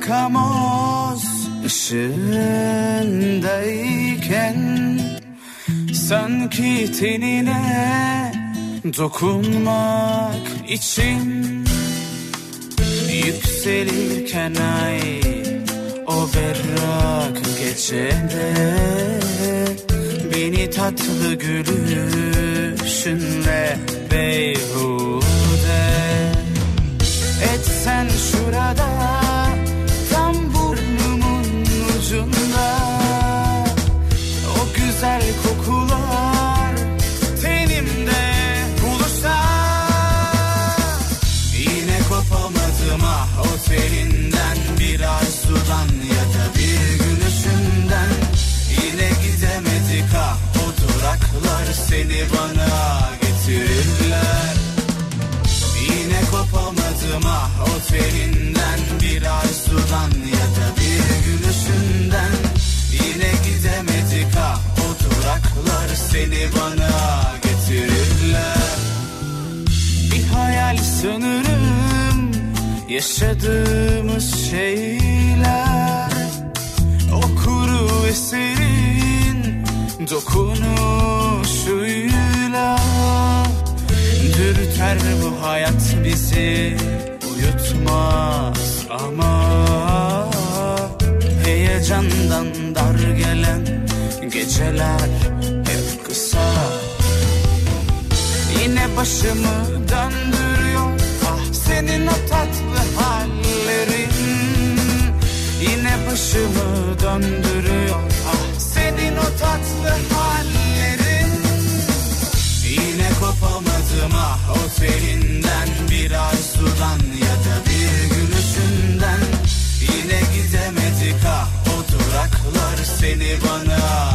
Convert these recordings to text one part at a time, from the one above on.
yakamoz ışığındayken. Sanki tenine dokunmak için Yükselirken ay o berrak gecede Beni tatlı gülüşünle beyhude. Etsen şurada seni bana getirirler. Yine kopamadım ah o telinden Biraz sudan ya da bir gülüşünden Yine gidemedik ah o duraklar seni bana getirirler. Bir hayal sanırım yaşadığımız şeyler. O kuru eserin dokunuşuyla Dürter bu hayat bizi? Uyutmaz ama Heyecandan dar gelen geceler hep kısa. Yine başımı döndürüyor. Ah senin o tatlı hallerin. Yine başımı döndürüyor. Ah senin o tatlı hallerin ah o telinden Biraz sudan ya da bir gülüşünden. Yine gidemedik ah o duraklar seni bana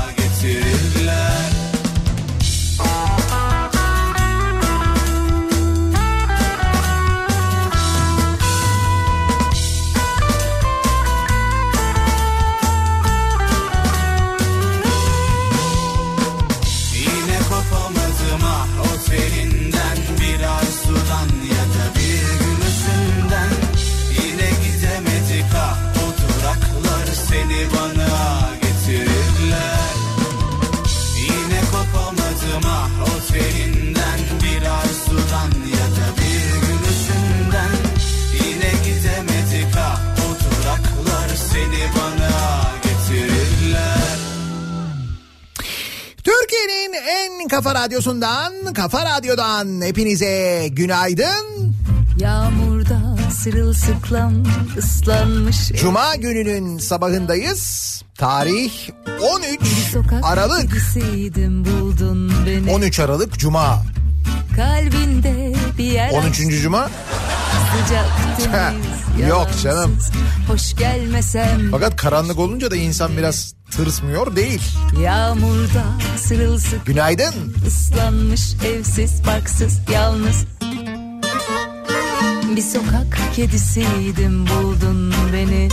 radyosundan, kafa radyodan hepinize günaydın. Yağmurda sırılsıklam ıslanmış Cuma gününün sabahındayız. Tarih 13 sokak Aralık. kedisiydim buldun beni 13 Aralık Cuma. Kalbinde bir yer 13. Cuma. sıcak Yok canım. Hoş gelmesem Fakat karanlık olunca da insan biraz tırsmıyor değil. Yağmurda sırılsık Günaydın. ıslanmış evsiz barksız yalnız. Bir sokak kedisiydim buldun beni.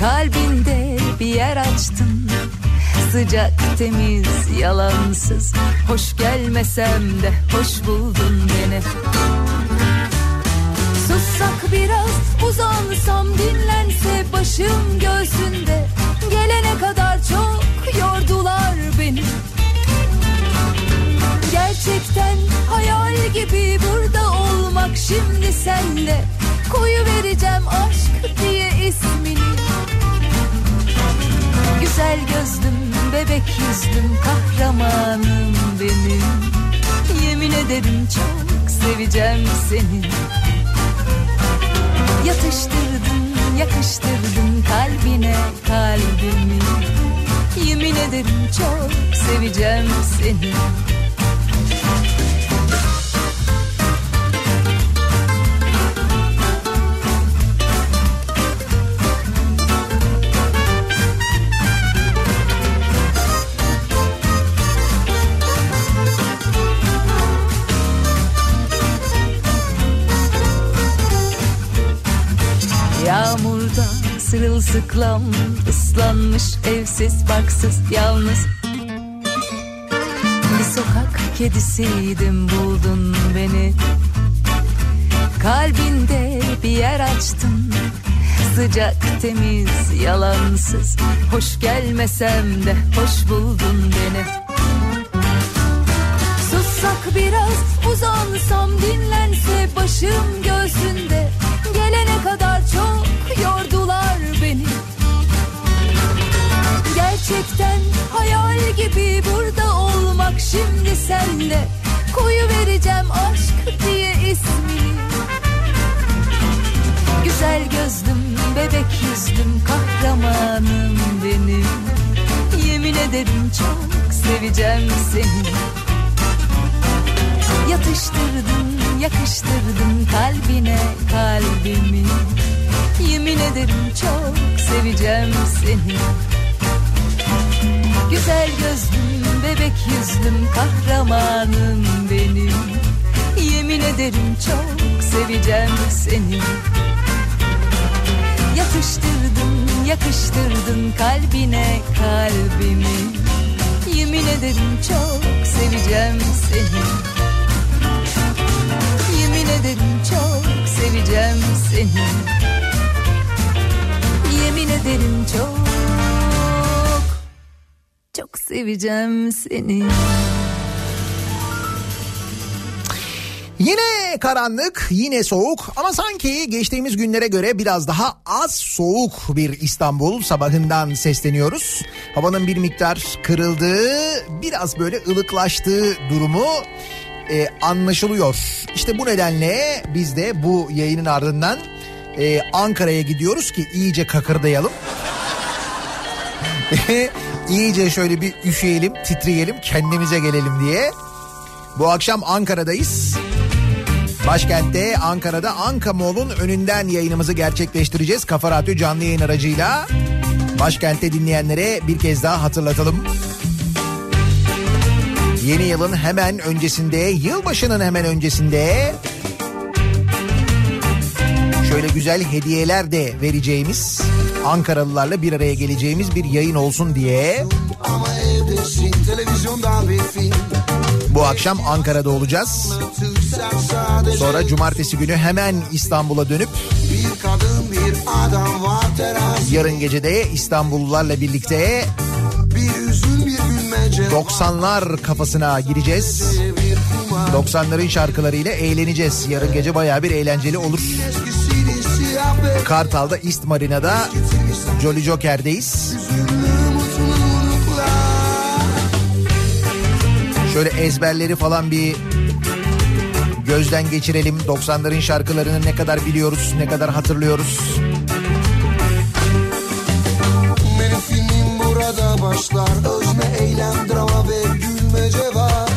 Kalbinde bir yer açtın. Sıcak temiz yalansız. Hoş gelmesem de hoş buldun beni. Sussak biraz uzansam dinlense başım göğsünde Gelene kadar çok yordular beni. Gerçekten hayal gibi burada olmak şimdi senle Koyu vereceğim aşk diye ismini. Güzel gözlüm bebek yüzlüm kahramanım benim. Yemin ederim çok seveceğim seni. Yatıştırdın yakıştırdın kalbine kalbimi. Yemin ederim çok seveceğim seni sırılsıklam ıslanmış evsiz barksız yalnız. Bir sokak kedisiydim buldun beni. Kalbinde bir yer açtım. Sıcak temiz yalansız. Hoş gelmesem de hoş buldun beni. Sussak biraz uzansam dinlense başım göğsünde. Gelene kadar çok yordular Gerçekten hayal gibi burada olmak şimdi senle. Koyu vereceğim aşk diye ismini Güzel gözlüm, bebek yüzlüm, kahramanım benim. Yemin ederim çok seveceğim seni. Yatıştırdın, yakıştırdın kalbine kalbimi. Yemin ederim çok seveceğim seni Güzel gözlüm, bebek yüzlüm, kahramanım benim. Yemin ederim çok seveceğim seni. Yatıştırdın, yakıştırdın kalbine kalbimi. Yemin ederim çok seveceğim seni. Yemin ederim çok seveceğim seni. Yemin ederim çok çok seveceğim seni. Yine karanlık, yine soğuk ama sanki geçtiğimiz günlere göre biraz daha az soğuk bir İstanbul sabahından sesleniyoruz. Havanın bir miktar kırıldığı, biraz böyle ılıklaştığı durumu e, anlaşılıyor. İşte bu nedenle biz de bu yayının ardından e, Ankara'ya gidiyoruz ki iyice kakırdayalım. iyice şöyle bir üşüyelim, titreyelim, kendimize gelelim diye. Bu akşam Ankara'dayız. Başkentte Ankara'da Anka Mall'un önünden yayınımızı gerçekleştireceğiz. Kafa Radyo canlı yayın aracıyla. Başkentte dinleyenlere bir kez daha hatırlatalım. Yeni yılın hemen öncesinde, yılbaşının hemen öncesinde şöyle güzel hediyeler de vereceğimiz, Ankaralılarla bir araya geleceğimiz bir yayın olsun diye bu akşam Ankara'da olacağız. Sonra cumartesi günü hemen İstanbul'a dönüp bir kadın bir adam var terazi yarın gece de İstanbullularla birlikte Bir üzül bir gülmece 90'lar kafasına gireceğiz. bir kumar 90'ların şarkılarıyla eğleneceğiz. Yarın gece bayağı bir eğlenceli olur. Kartal'da East Marina'da Jolly Joker'deyiz. Şöyle ezberleri falan bir gözden geçirelim. 90'ların şarkılarını ne kadar biliyoruz, ne kadar hatırlıyoruz. Benim burada başlar Özne eylem drama ve gülmece var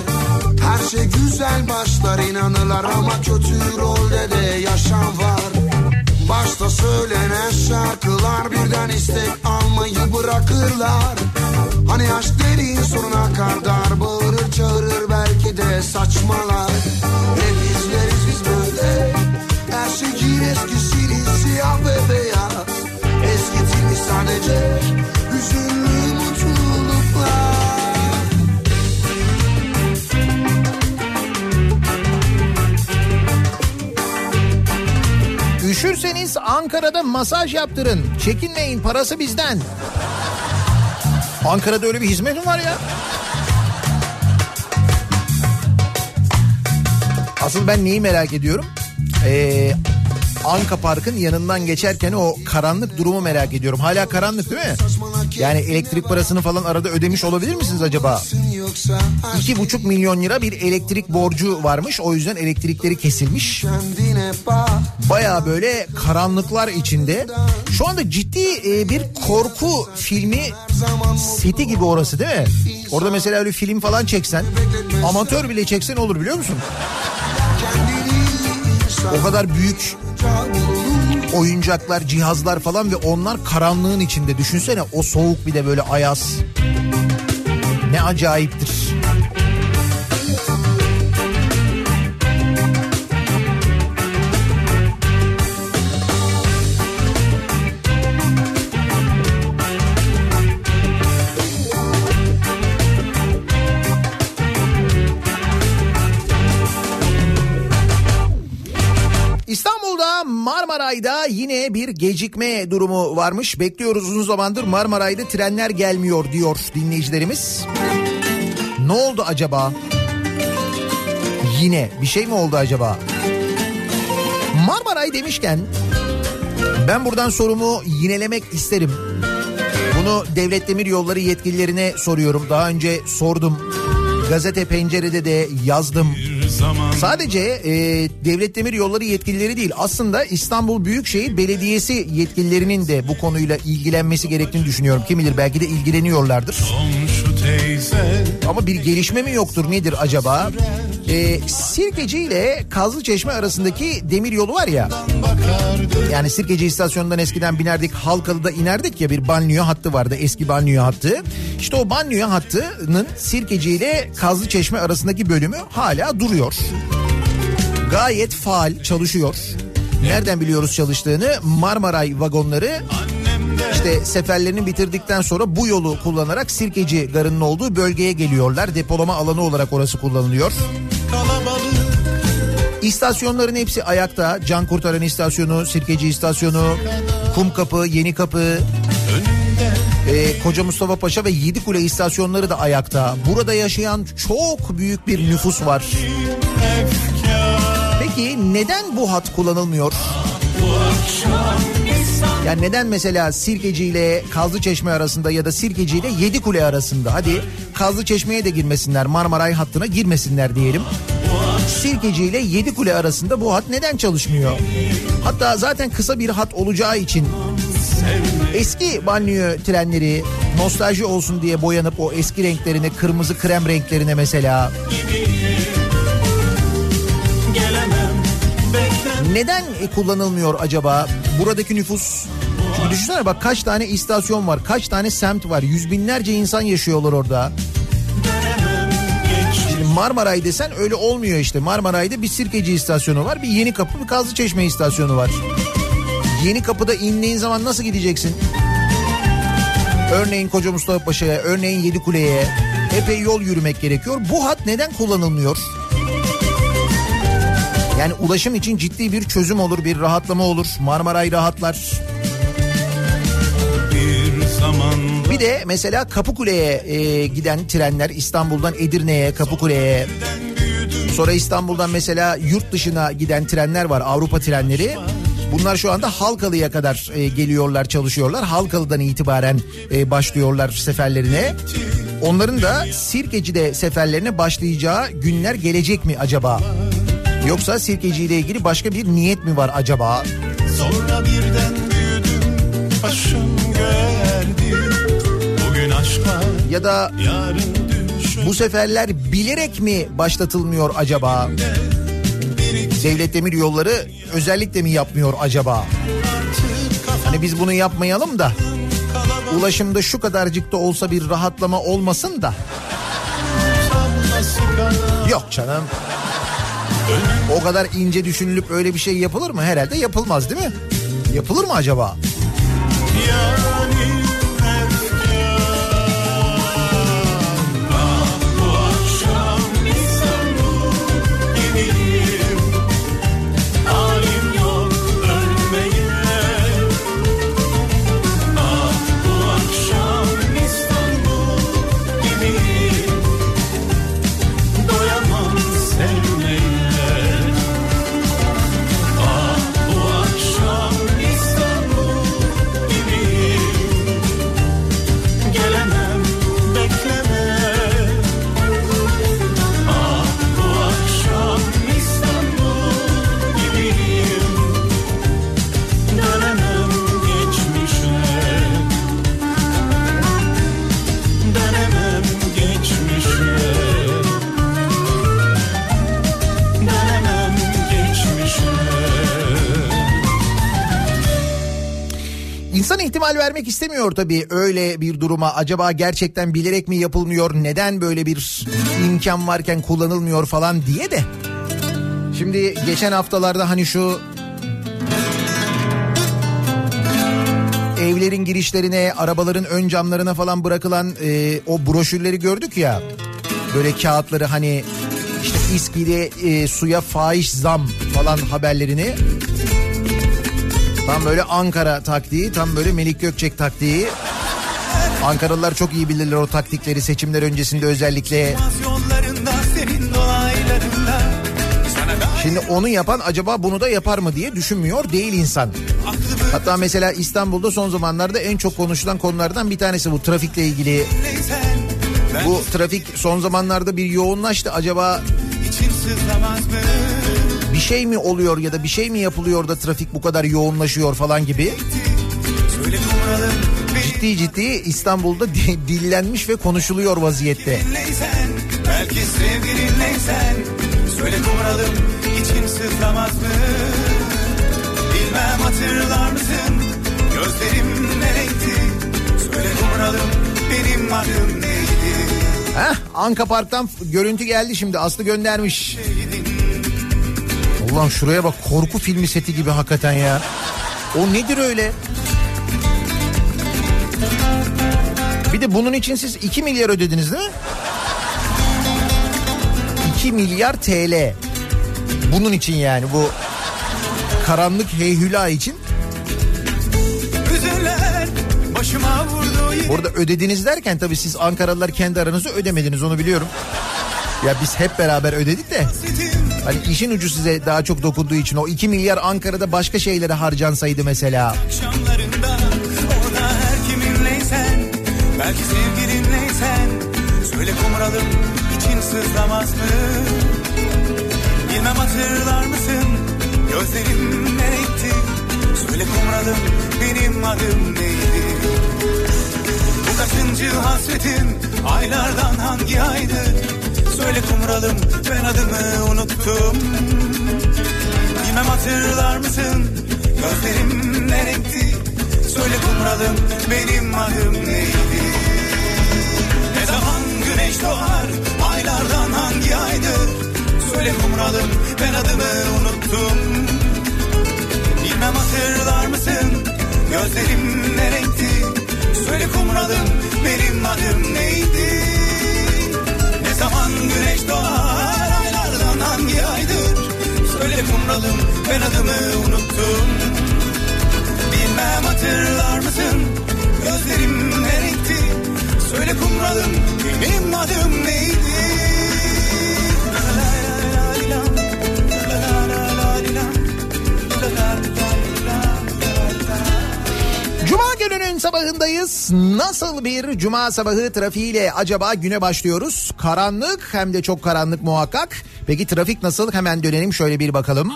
Her şey güzel başlar inanırlar ama kötü rolde de yaşam var Başta söylenen şarkılar birden istek almayı bırakırlar. Hani aşk derin sonuna kadar bağırır çağırır belki de saçmalar. Hep izleriz biz böyle. Her şeyin eskisini siyah ve beyaz. Eskitilmiş sadece hüzünlü Üşürseniz Ankara'da masaj yaptırın. Çekinmeyin parası bizden. Ankara'da öyle bir hizmet mi var ya? Asıl ben neyi merak ediyorum? Ee, Anka Park'ın yanından geçerken o karanlık durumu merak ediyorum. Hala karanlık değil mi? Yani elektrik parasını falan arada ödemiş olabilir misiniz acaba? İki buçuk milyon lira bir elektrik borcu varmış. O yüzden elektrikleri kesilmiş. Baya böyle karanlıklar içinde. Şu anda ciddi e, bir korku filmi seti gibi orası değil mi? Orada mesela öyle film falan çeksen, amatör bile çeksen olur biliyor musun? O kadar büyük oyuncaklar, cihazlar falan ve onlar karanlığın içinde. Düşünsene o soğuk bir de böyle ayaz. Ne acayiptir. Bir gecikme durumu varmış. Bekliyoruz uzun zamandır Marmaray'da trenler gelmiyor diyor dinleyicilerimiz. Ne oldu acaba? Yine bir şey mi oldu acaba? Marmaray demişken ben buradan sorumu yinelemek isterim. Bunu Devlet Demir Yolları yetkililerine soruyorum. Daha önce sordum. Gazete Pencere'de de yazdım. Sadece e, Devlet Demir Yolları yetkilileri değil aslında İstanbul Büyükşehir Belediyesi yetkililerinin de bu konuyla ilgilenmesi gerektiğini düşünüyorum. Kim bilir belki de ilgileniyorlardır. Ama bir gelişme mi yoktur nedir acaba? Ee, Sirkeci ile Kazlıçeşme arasındaki demir yolu var ya. Yani Sirkeci istasyonundan eskiden binerdik Halkalı'da inerdik ya bir banliyö hattı vardı eski banliyö hattı. İşte o banliyö hattının Sirkeci ile Kazlıçeşme arasındaki bölümü hala duruyor. Gayet faal çalışıyor. Nereden biliyoruz çalıştığını? Marmaray vagonları işte seferlerini bitirdikten sonra bu yolu kullanarak Sirkeci garının olduğu bölgeye geliyorlar. Depolama alanı olarak orası kullanılıyor. İstasyonların hepsi ayakta. Can Kurtaran istasyonu, Sirkeci istasyonu, Kumkapı, Yeni Kapı, e, Koca Mustafa Paşa ve Yedikule istasyonları da ayakta. Burada yaşayan çok büyük bir nüfus var. Peki neden bu hat kullanılmıyor? Yani neden mesela Sirkeci ile Kazlıçeşme arasında ya da Sirkeci ile Yedikule arasında hadi Kazlıçeşme'ye de girmesinler Marmaray hattına girmesinler diyelim. Sirkeci ile Yedikule arasında bu hat neden çalışmıyor? Hatta zaten kısa bir hat olacağı için eski banliyö trenleri nostalji olsun diye boyanıp o eski renklerine kırmızı krem renklerine mesela neden kullanılmıyor acaba? Buradaki nüfus çünkü düşünsene bak kaç tane istasyon var, kaç tane semt var. Yüz binlerce insan yaşıyorlar orada. Şimdi Marmaray desen öyle olmuyor işte. Marmaray'da bir Sirkeci istasyonu var, bir Yeni Kapı, bir Kazlıçeşme istasyonu var. Yeni Kapı'da indiğin zaman nasıl gideceksin? Örneğin Koca Mustafa Paşa'ya, örneğin Yedikule'ye epey yol yürümek gerekiyor. Bu hat neden kullanılmıyor? Yani ulaşım için ciddi bir çözüm olur, bir rahatlama olur. Marmaray rahatlar. Bir de mesela Kapıkule'ye e, giden trenler İstanbul'dan Edirne'ye, Kapıkule'ye. Sonra İstanbul'dan mesela yurt dışına giden trenler var, Avrupa trenleri. Bunlar şu anda Halkalı'ya kadar e, geliyorlar, çalışıyorlar. Halkalı'dan itibaren e, başlıyorlar seferlerine. Onların da Sirkeci'de seferlerine başlayacağı günler gelecek mi acaba? Yoksa Sirkeci ile ilgili başka bir niyet mi var acaba? Sonra birden büyüdüm, başım. Bugün aşkla ya da bu seferler bilerek mi başlatılmıyor acaba? Devlet Demir Yolları özellikle mi yapmıyor acaba? Hani biz bunu yapmayalım da ulaşımda şu kadarcık da olsa bir rahatlama olmasın da. Yok canım. O kadar ince düşünülüp öyle bir şey yapılır mı? Herhalde yapılmaz değil mi? Yapılır mı acaba? Yani İnsan ihtimal vermek istemiyor tabii öyle bir duruma. Acaba gerçekten bilerek mi yapılmıyor? Neden böyle bir imkan varken kullanılmıyor falan diye de. Şimdi geçen haftalarda hani şu evlerin girişlerine, arabaların ön camlarına falan bırakılan e, o broşürleri gördük ya. Böyle kağıtları hani işte İSKİ'de e, suya fahiş zam falan haberlerini. Tam böyle Ankara taktiği, tam böyle Melik Gökçek taktiği. Ankaralılar çok iyi bilirler o taktikleri seçimler öncesinde özellikle. Şimdi onu yapan acaba bunu da yapar mı diye düşünmüyor değil insan. Hatta mesela İstanbul'da son zamanlarda en çok konuşulan konulardan bir tanesi bu trafikle ilgili. Bu trafik son zamanlarda bir yoğunlaştı. Acaba? Bir şey mi oluyor ya da bir şey mi yapılıyor da trafik bu kadar yoğunlaşıyor falan gibi. Ciddi ciddi İstanbul'da di- dillenmiş ve konuşuluyor vaziyette. Belki sevgilinleysen Söyle kumralım için sızlamaz mı? Bilmem hatırlar mısın? Gözlerim nereydi? Söyle kumralım benim adım neydi? Heh, Anka Park'tan görüntü geldi şimdi Aslı göndermiş. Ulan şuraya bak korku filmi seti gibi hakikaten ya. O nedir öyle? Bir de bunun için siz 2 milyar ödediniz değil mi? 2 milyar TL. Bunun için yani bu karanlık heyhüla için. Burada ödediniz derken tabii siz Ankaralılar kendi aranızda ödemediniz onu biliyorum. Ya biz hep beraber ödedik de Sitim hani işin ucu size daha çok dokunduğu için o 2 milyar Ankara'da başka şeylere harcansaydı mesela. akşamlarında Orada her kiminleysen Belki sevgilinleysen Söyle kumralım için sızlamaz mı? Bilmem hatırlar mısın? Gözlerim ne renkti? Söyle kumralım benim adım neydi? Bu kaçıncı hasretin aylardan hangi aydı? Söyle kumralım ben adımı unuttum. Bilmem hatırlar mısın? Gözlerim ne renkti? Söyle kumralım benim adım neydi? Ne zaman güneş doğar Aylardan hangi aydır? Söyle kumralım ben adımı unuttum. Bilmem hatırlar mısın? Gözlerim ne renkti? Söyle kumralım benim adım neydi? Ne zaman güneş doğar Aylardan hangi aydır? Söyle kumralım ben adımı unuttum. Bilmem hatırlar mısın? Gözlerim ne renkti Söyle kumralım benim adım neydi Cuma gününün sabahındayız. Nasıl bir cuma sabahı trafiğiyle acaba güne başlıyoruz? Karanlık hem de çok karanlık muhakkak. Peki trafik nasıl? Hemen dönelim şöyle bir bakalım.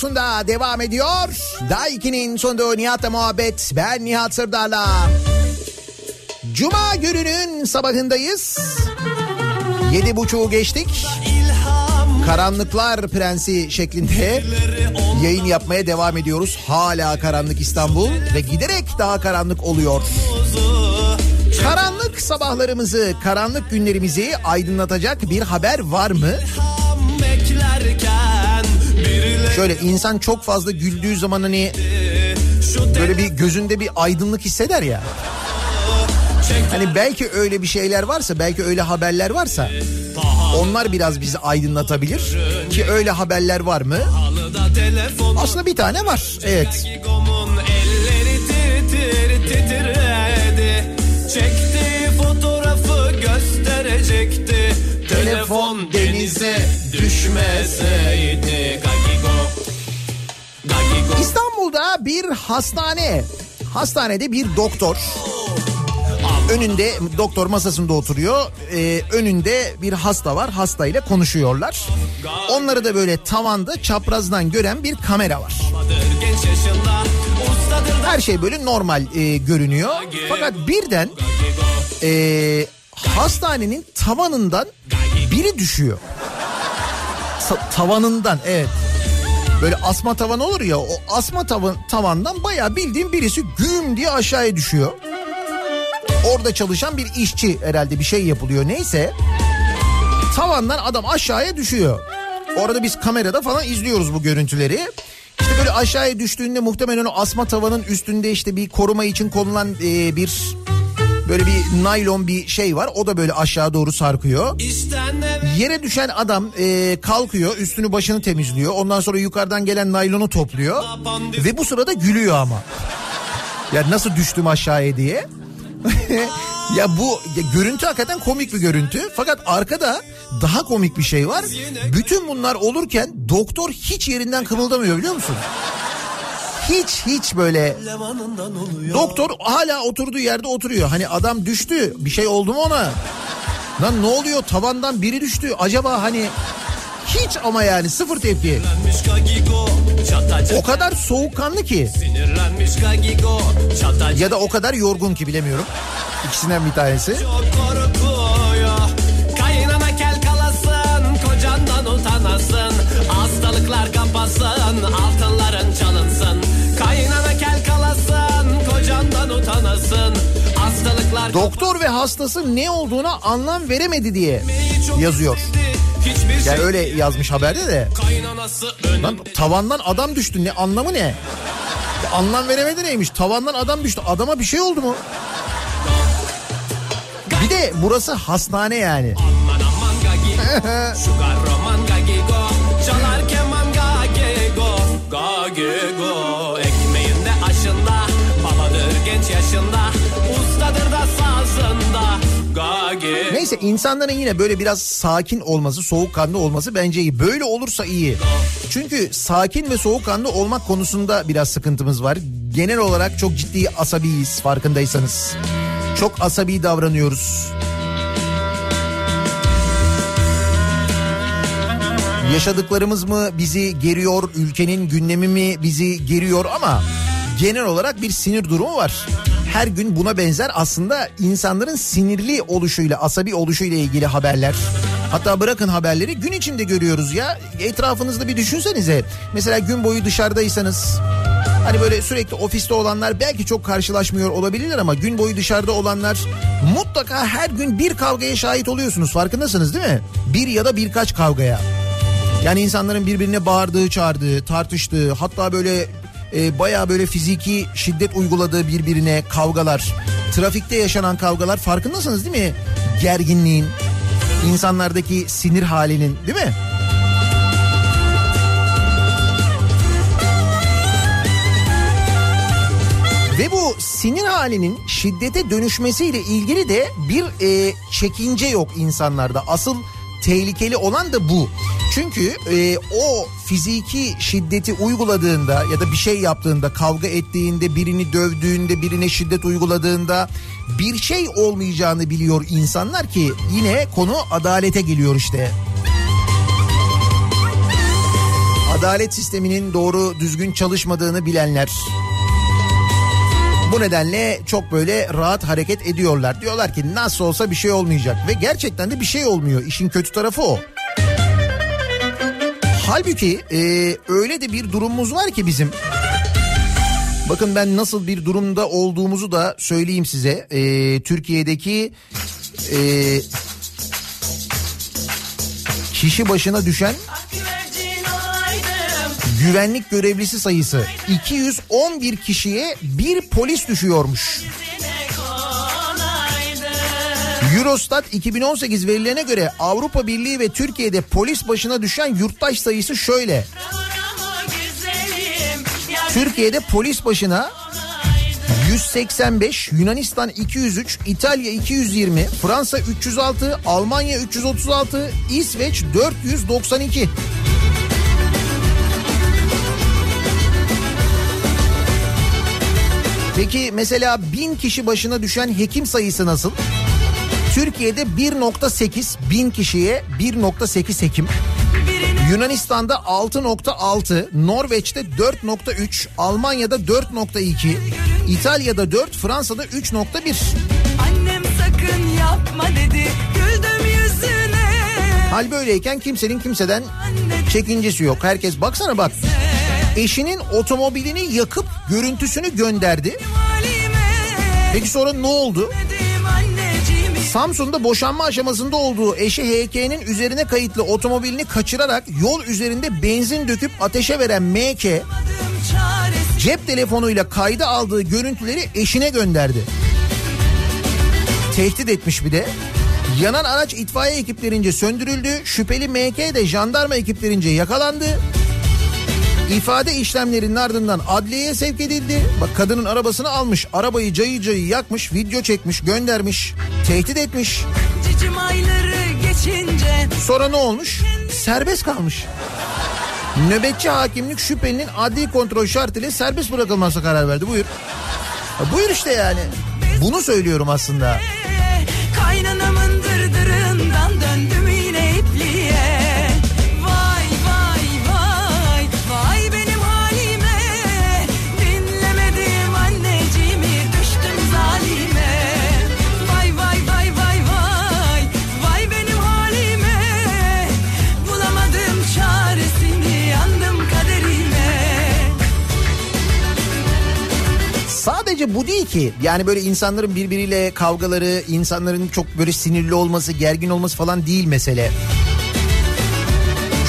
Radyosunda devam ediyor. Daiki'nin sonunda Nihat'la muhabbet. Ben Nihat Sırdar'la. Cuma gününün sabahındayız. Yedi buçuğu geçtik. Karanlıklar Prensi şeklinde yayın yapmaya devam ediyoruz. Hala karanlık İstanbul ve giderek daha karanlık oluyor. Karanlık sabahlarımızı, karanlık günlerimizi aydınlatacak bir haber var mı? Şöyle insan çok fazla güldüğü zaman hani böyle bir gözünde bir aydınlık hisseder ya. Hani belki öyle bir şeyler varsa, belki öyle haberler varsa onlar biraz bizi aydınlatabilir. Ki öyle haberler var mı? Aslında bir tane var. Evet. Çektiği fotoğrafı gösterecekti Telefon denize düşmeseydi İstanbul'da bir hastane. Hastanede bir doktor. Önünde doktor masasında oturuyor. Ee, önünde bir hasta var. Hastayla konuşuyorlar. Onları da böyle tavanda çaprazdan gören bir kamera var. Her şey böyle normal e, görünüyor. Fakat birden e, hastanenin tavanından biri düşüyor. Sa- tavanından evet. Böyle asma tavan olur ya o asma tavan, tavandan bayağı bildiğim birisi güm diye aşağıya düşüyor. Orada çalışan bir işçi herhalde bir şey yapılıyor neyse. Tavandan adam aşağıya düşüyor. Orada biz kamerada falan izliyoruz bu görüntüleri. İşte böyle aşağıya düştüğünde muhtemelen o asma tavanın üstünde işte bir koruma için konulan e, bir böyle bir naylon bir şey var. O da böyle aşağı doğru sarkıyor. Yere düşen adam e, kalkıyor üstünü başını temizliyor. Ondan sonra yukarıdan gelen naylonu topluyor. Ve bu sırada gülüyor ama. Ya nasıl düştüm aşağıya diye. ya bu ya görüntü hakikaten komik bir görüntü. Fakat arkada daha komik bir şey var. Bütün bunlar olurken doktor hiç yerinden kımıldamıyor biliyor musun? Hiç hiç böyle. Doktor hala oturduğu yerde oturuyor. Hani adam düştü. Bir şey oldu mu ona? Lan ne oluyor? Tavandan biri düştü. Acaba hani hiç ama yani sıfır tepki. O kadar soğukkanlı ki ya da o kadar yorgun ki bilemiyorum. İkisinden bir tanesi. Çok korkuyor. Doktor ve hastası ne olduğuna anlam veremedi diye yazıyor. Yani öyle yazmış haberde de. Lan tavandan adam düştü ne anlamı ne? Ya Anlam veremedi neymiş? Tavandan adam düştü. Adama bir şey oldu mu? Bir de burası hastane yani. Aman Neyse insanların yine böyle biraz sakin olması, soğukkanlı olması bence iyi. Böyle olursa iyi. Çünkü sakin ve soğukkanlı olmak konusunda biraz sıkıntımız var. Genel olarak çok ciddi asabiyiz farkındaysanız. Çok asabi davranıyoruz. Yaşadıklarımız mı bizi geriyor, ülkenin gündemi mi bizi geriyor ama genel olarak bir sinir durumu var. Her gün buna benzer aslında insanların sinirli oluşuyla, asabi oluşuyla ilgili haberler. Hatta bırakın haberleri gün içinde görüyoruz ya. Etrafınızda bir düşünsenize. Mesela gün boyu dışarıdaysanız Hani böyle sürekli ofiste olanlar belki çok karşılaşmıyor olabilirler ama gün boyu dışarıda olanlar mutlaka her gün bir kavgaya şahit oluyorsunuz. Farkındasınız değil mi? Bir ya da birkaç kavgaya. Yani insanların birbirine bağırdığı, çağırdığı, tartıştığı, hatta böyle e, bayağı böyle fiziki şiddet uyguladığı birbirine kavgalar, trafikte yaşanan kavgalar farkındasınız değil mi? Gerginliğin, insanlardaki sinir halinin değil mi? Ve bu sinir halinin şiddete dönüşmesiyle ilgili de bir e, çekince yok insanlarda. Asıl tehlikeli olan da bu. Çünkü e, o fiziki şiddeti uyguladığında ya da bir şey yaptığında, kavga ettiğinde, birini dövdüğünde, birine şiddet uyguladığında bir şey olmayacağını biliyor insanlar ki yine konu adalete geliyor işte. Adalet sisteminin doğru düzgün çalışmadığını bilenler, bu nedenle çok böyle rahat hareket ediyorlar. Diyorlar ki nasıl olsa bir şey olmayacak ve gerçekten de bir şey olmuyor. İşin kötü tarafı o. Halbuki e, öyle de bir durumumuz var ki bizim. Bakın ben nasıl bir durumda olduğumuzu da söyleyeyim size. E, Türkiye'deki e, kişi başına düşen güvenlik görevlisi sayısı 211 kişiye bir polis düşüyormuş. Eurostat 2018 verilerine göre Avrupa Birliği ve Türkiye'de polis başına düşen yurttaş sayısı şöyle. Türkiye'de polis başına 185, Yunanistan 203, İtalya 220, Fransa 306, Almanya 336, İsveç 492. Peki mesela bin kişi başına düşen hekim sayısı nasıl? Türkiye'de 1.8 bin kişiye 1.8 hekim. Yunanistan'da 6.6, Norveç'te 4.3, Almanya'da 4.2, İtalya'da 4, Fransa'da 3.1. Annem sakın yapma dedi güldüm yüzüne. Hal böyleyken kimsenin kimseden çekincesi yok. Herkes baksana bak. Eşinin otomobilini yakıp görüntüsünü gönderdi. Peki sonra ne oldu? Samsun'da boşanma aşamasında olduğu eşi HK'nin üzerine kayıtlı otomobilini kaçırarak yol üzerinde benzin döküp ateşe veren MK cep telefonuyla kayda aldığı görüntüleri eşine gönderdi. Tehdit etmiş bir de. Yanan araç itfaiye ekiplerince söndürüldü. Şüpheli MK de jandarma ekiplerince yakalandı. İfade işlemlerinin ardından adliyeye sevk edildi. Bak kadının arabasını almış, arabayı cayı cayı yakmış, video çekmiş, göndermiş, tehdit etmiş. Cicim ayları geçince Sonra ne olmuş? Serbest kalmış. Nöbetçi hakimlik şüphelinin adli kontrol şartıyla serbest bırakılmasına karar verdi. Buyur. Ya buyur işte yani. Bunu söylüyorum aslında. Kaynanamın Sadece bu değil ki. Yani böyle insanların birbiriyle kavgaları, insanların çok böyle sinirli olması, gergin olması falan değil mesele.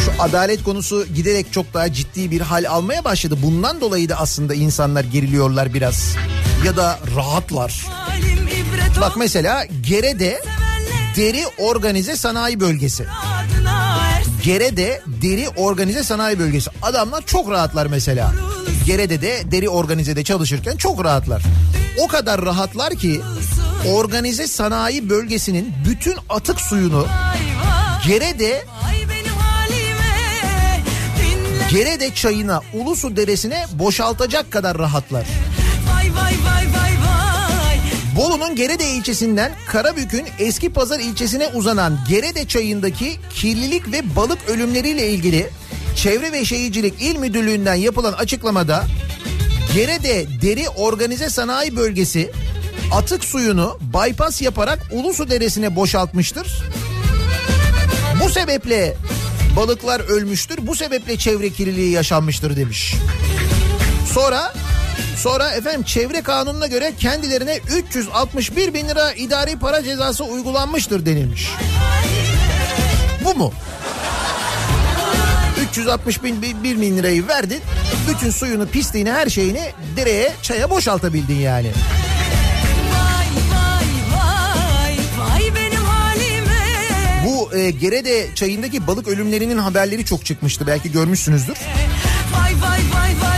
Şu adalet konusu giderek çok daha ciddi bir hal almaya başladı. Bundan dolayı da aslında insanlar geriliyorlar biraz. Ya da rahatlar. Bak mesela Gere'de deri organize sanayi bölgesi. Gere'de deri organize sanayi bölgesi. Adamlar çok rahatlar mesela. Gere'de de deri organizede çalışırken çok rahatlar. O kadar rahatlar ki organize sanayi bölgesinin bütün atık suyunu Gere'de Gerede çayına Ulusu Deresi'ne boşaltacak kadar rahatlar. Bolu'nun Gerede ilçesinden Karabük'ün Eski Pazar ilçesine uzanan Gerede çayındaki kirlilik ve balık ölümleriyle ilgili Çevre ve Şehircilik İl Müdürlüğü'nden yapılan açıklamada Gerede Deri Organize Sanayi Bölgesi atık suyunu bypass yaparak Ulusu Deresi'ne boşaltmıştır. Bu sebeple balıklar ölmüştür. Bu sebeple çevre kirliliği yaşanmıştır demiş. Sonra sonra efendim çevre kanununa göre kendilerine 361 bin lira idari para cezası uygulanmıştır denilmiş. Bu mu? 360 bin, bir bin lirayı verdin. Bütün suyunu, pisliğini, her şeyini dereye, çaya boşaltabildin yani. Bu e, Gerede çayındaki balık ölümlerinin haberleri çok çıkmıştı. Belki görmüşsünüzdür. Vay vay vay vay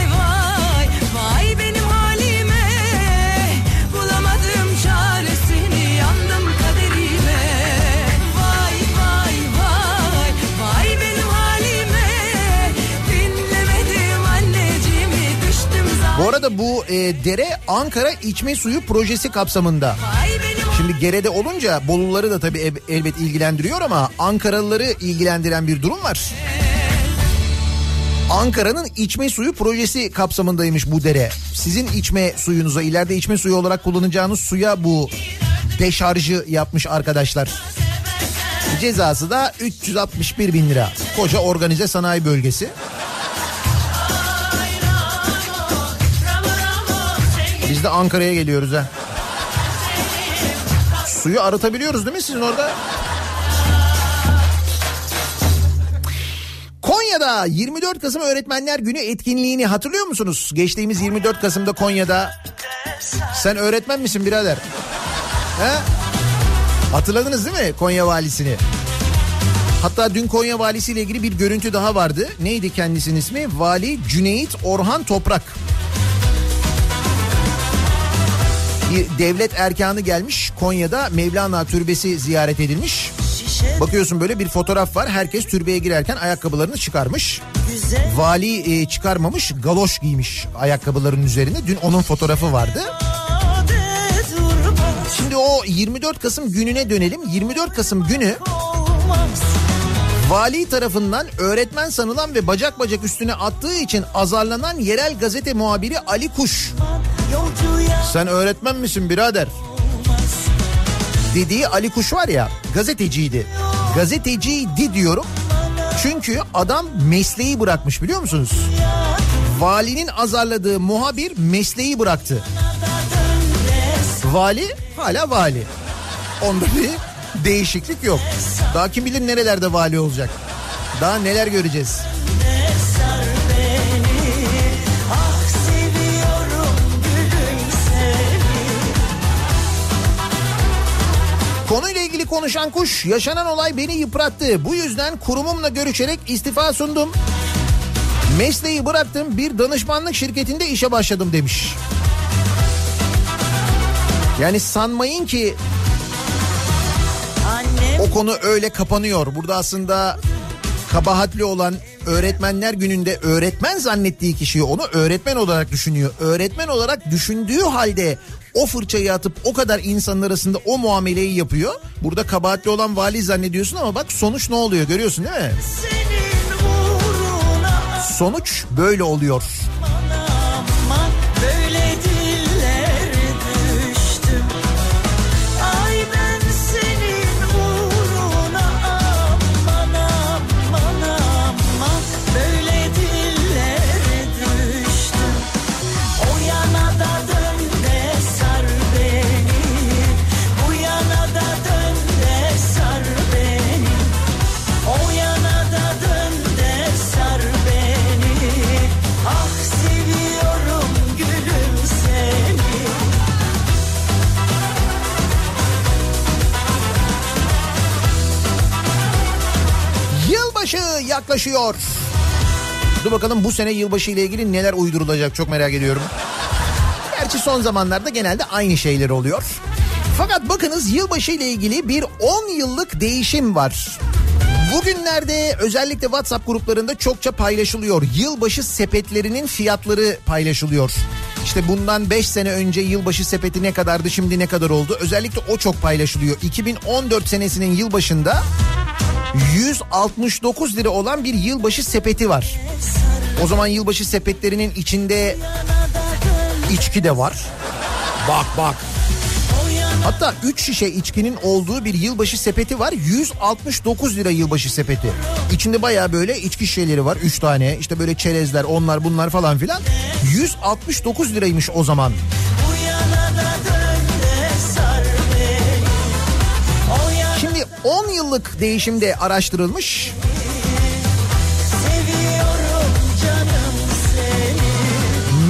Bu arada bu e, dere Ankara içme suyu projesi kapsamında. Şimdi Gerede olunca Boluları da tabii el- elbet ilgilendiriyor ama Ankaralıları ilgilendiren bir durum var. Ankara'nın içme suyu projesi kapsamındaymış bu dere. Sizin içme suyunuza ileride içme suyu olarak kullanacağınız suya bu deşarjı yapmış arkadaşlar. Cezası da 361 bin lira. Koca organize sanayi bölgesi. Biz de Ankara'ya geliyoruz ha. Suyu arıtabiliyoruz değil mi sizin orada? Konya'da 24 Kasım Öğretmenler Günü etkinliğini hatırlıyor musunuz? Geçtiğimiz 24 Kasım'da Konya'da sen öğretmen misin birader? He? Hatırladınız değil mi Konya valisini? Hatta dün Konya valisiyle ilgili bir görüntü daha vardı. Neydi kendisinin ismi? Vali Cüneyt Orhan Toprak. Bir devlet erkanı gelmiş Konya'da Mevlana Türbesi ziyaret edilmiş. Bakıyorsun böyle bir fotoğraf var. Herkes türbeye girerken ayakkabılarını çıkarmış. Vali e, çıkarmamış, galoş giymiş ayakkabıların üzerine. Dün onun fotoğrafı vardı. Şimdi o 24 Kasım gününe dönelim. 24 Kasım günü vali tarafından öğretmen sanılan ve bacak bacak üstüne attığı için azarlanan yerel gazete muhabiri Ali Kuş. Sen öğretmen misin birader? Dediği Ali Kuş var ya gazeteciydi. Gazeteciydi diyorum. Çünkü adam mesleği bırakmış biliyor musunuz? Valinin azarladığı muhabir mesleği bıraktı. Vali hala vali. Onda bir değişiklik yok. Daha kim bilir nerelerde vali olacak. Daha neler göreceğiz. Konuyla ilgili konuşan kuş yaşanan olay beni yıprattı. Bu yüzden kurumumla görüşerek istifa sundum. Mesleği bıraktım bir danışmanlık şirketinde işe başladım demiş. Yani sanmayın ki Annem o konu öyle kapanıyor. Burada aslında kabahatli olan öğretmenler gününde öğretmen zannettiği kişiyi onu öğretmen olarak düşünüyor. Öğretmen olarak düşündüğü halde o fırçayı atıp o kadar insanın arasında o muameleyi yapıyor. Burada kabahatli olan vali zannediyorsun ama bak sonuç ne oluyor görüyorsun değil mi? Sonuç böyle oluyor. Yaklaşıyor. Dur bakalım bu sene yılbaşı ile ilgili neler uydurulacak çok merak ediyorum. Gerçi son zamanlarda genelde aynı şeyler oluyor. Fakat bakınız yılbaşı ile ilgili bir 10 yıllık değişim var. Bugünlerde özellikle WhatsApp gruplarında çokça paylaşılıyor. Yılbaşı sepetlerinin fiyatları paylaşılıyor. İşte bundan 5 sene önce yılbaşı sepeti ne kadardı şimdi ne kadar oldu? Özellikle o çok paylaşılıyor. 2014 senesinin yılbaşında 169 lira olan bir yılbaşı sepeti var. O zaman yılbaşı sepetlerinin içinde içki de var. Bak bak. Hatta 3 şişe içkinin olduğu bir yılbaşı sepeti var. 169 lira yılbaşı sepeti. İçinde baya böyle içki şişeleri var. 3 tane işte böyle çerezler onlar bunlar falan filan. 169 liraymış o zaman. 10 yıllık değişimde araştırılmış.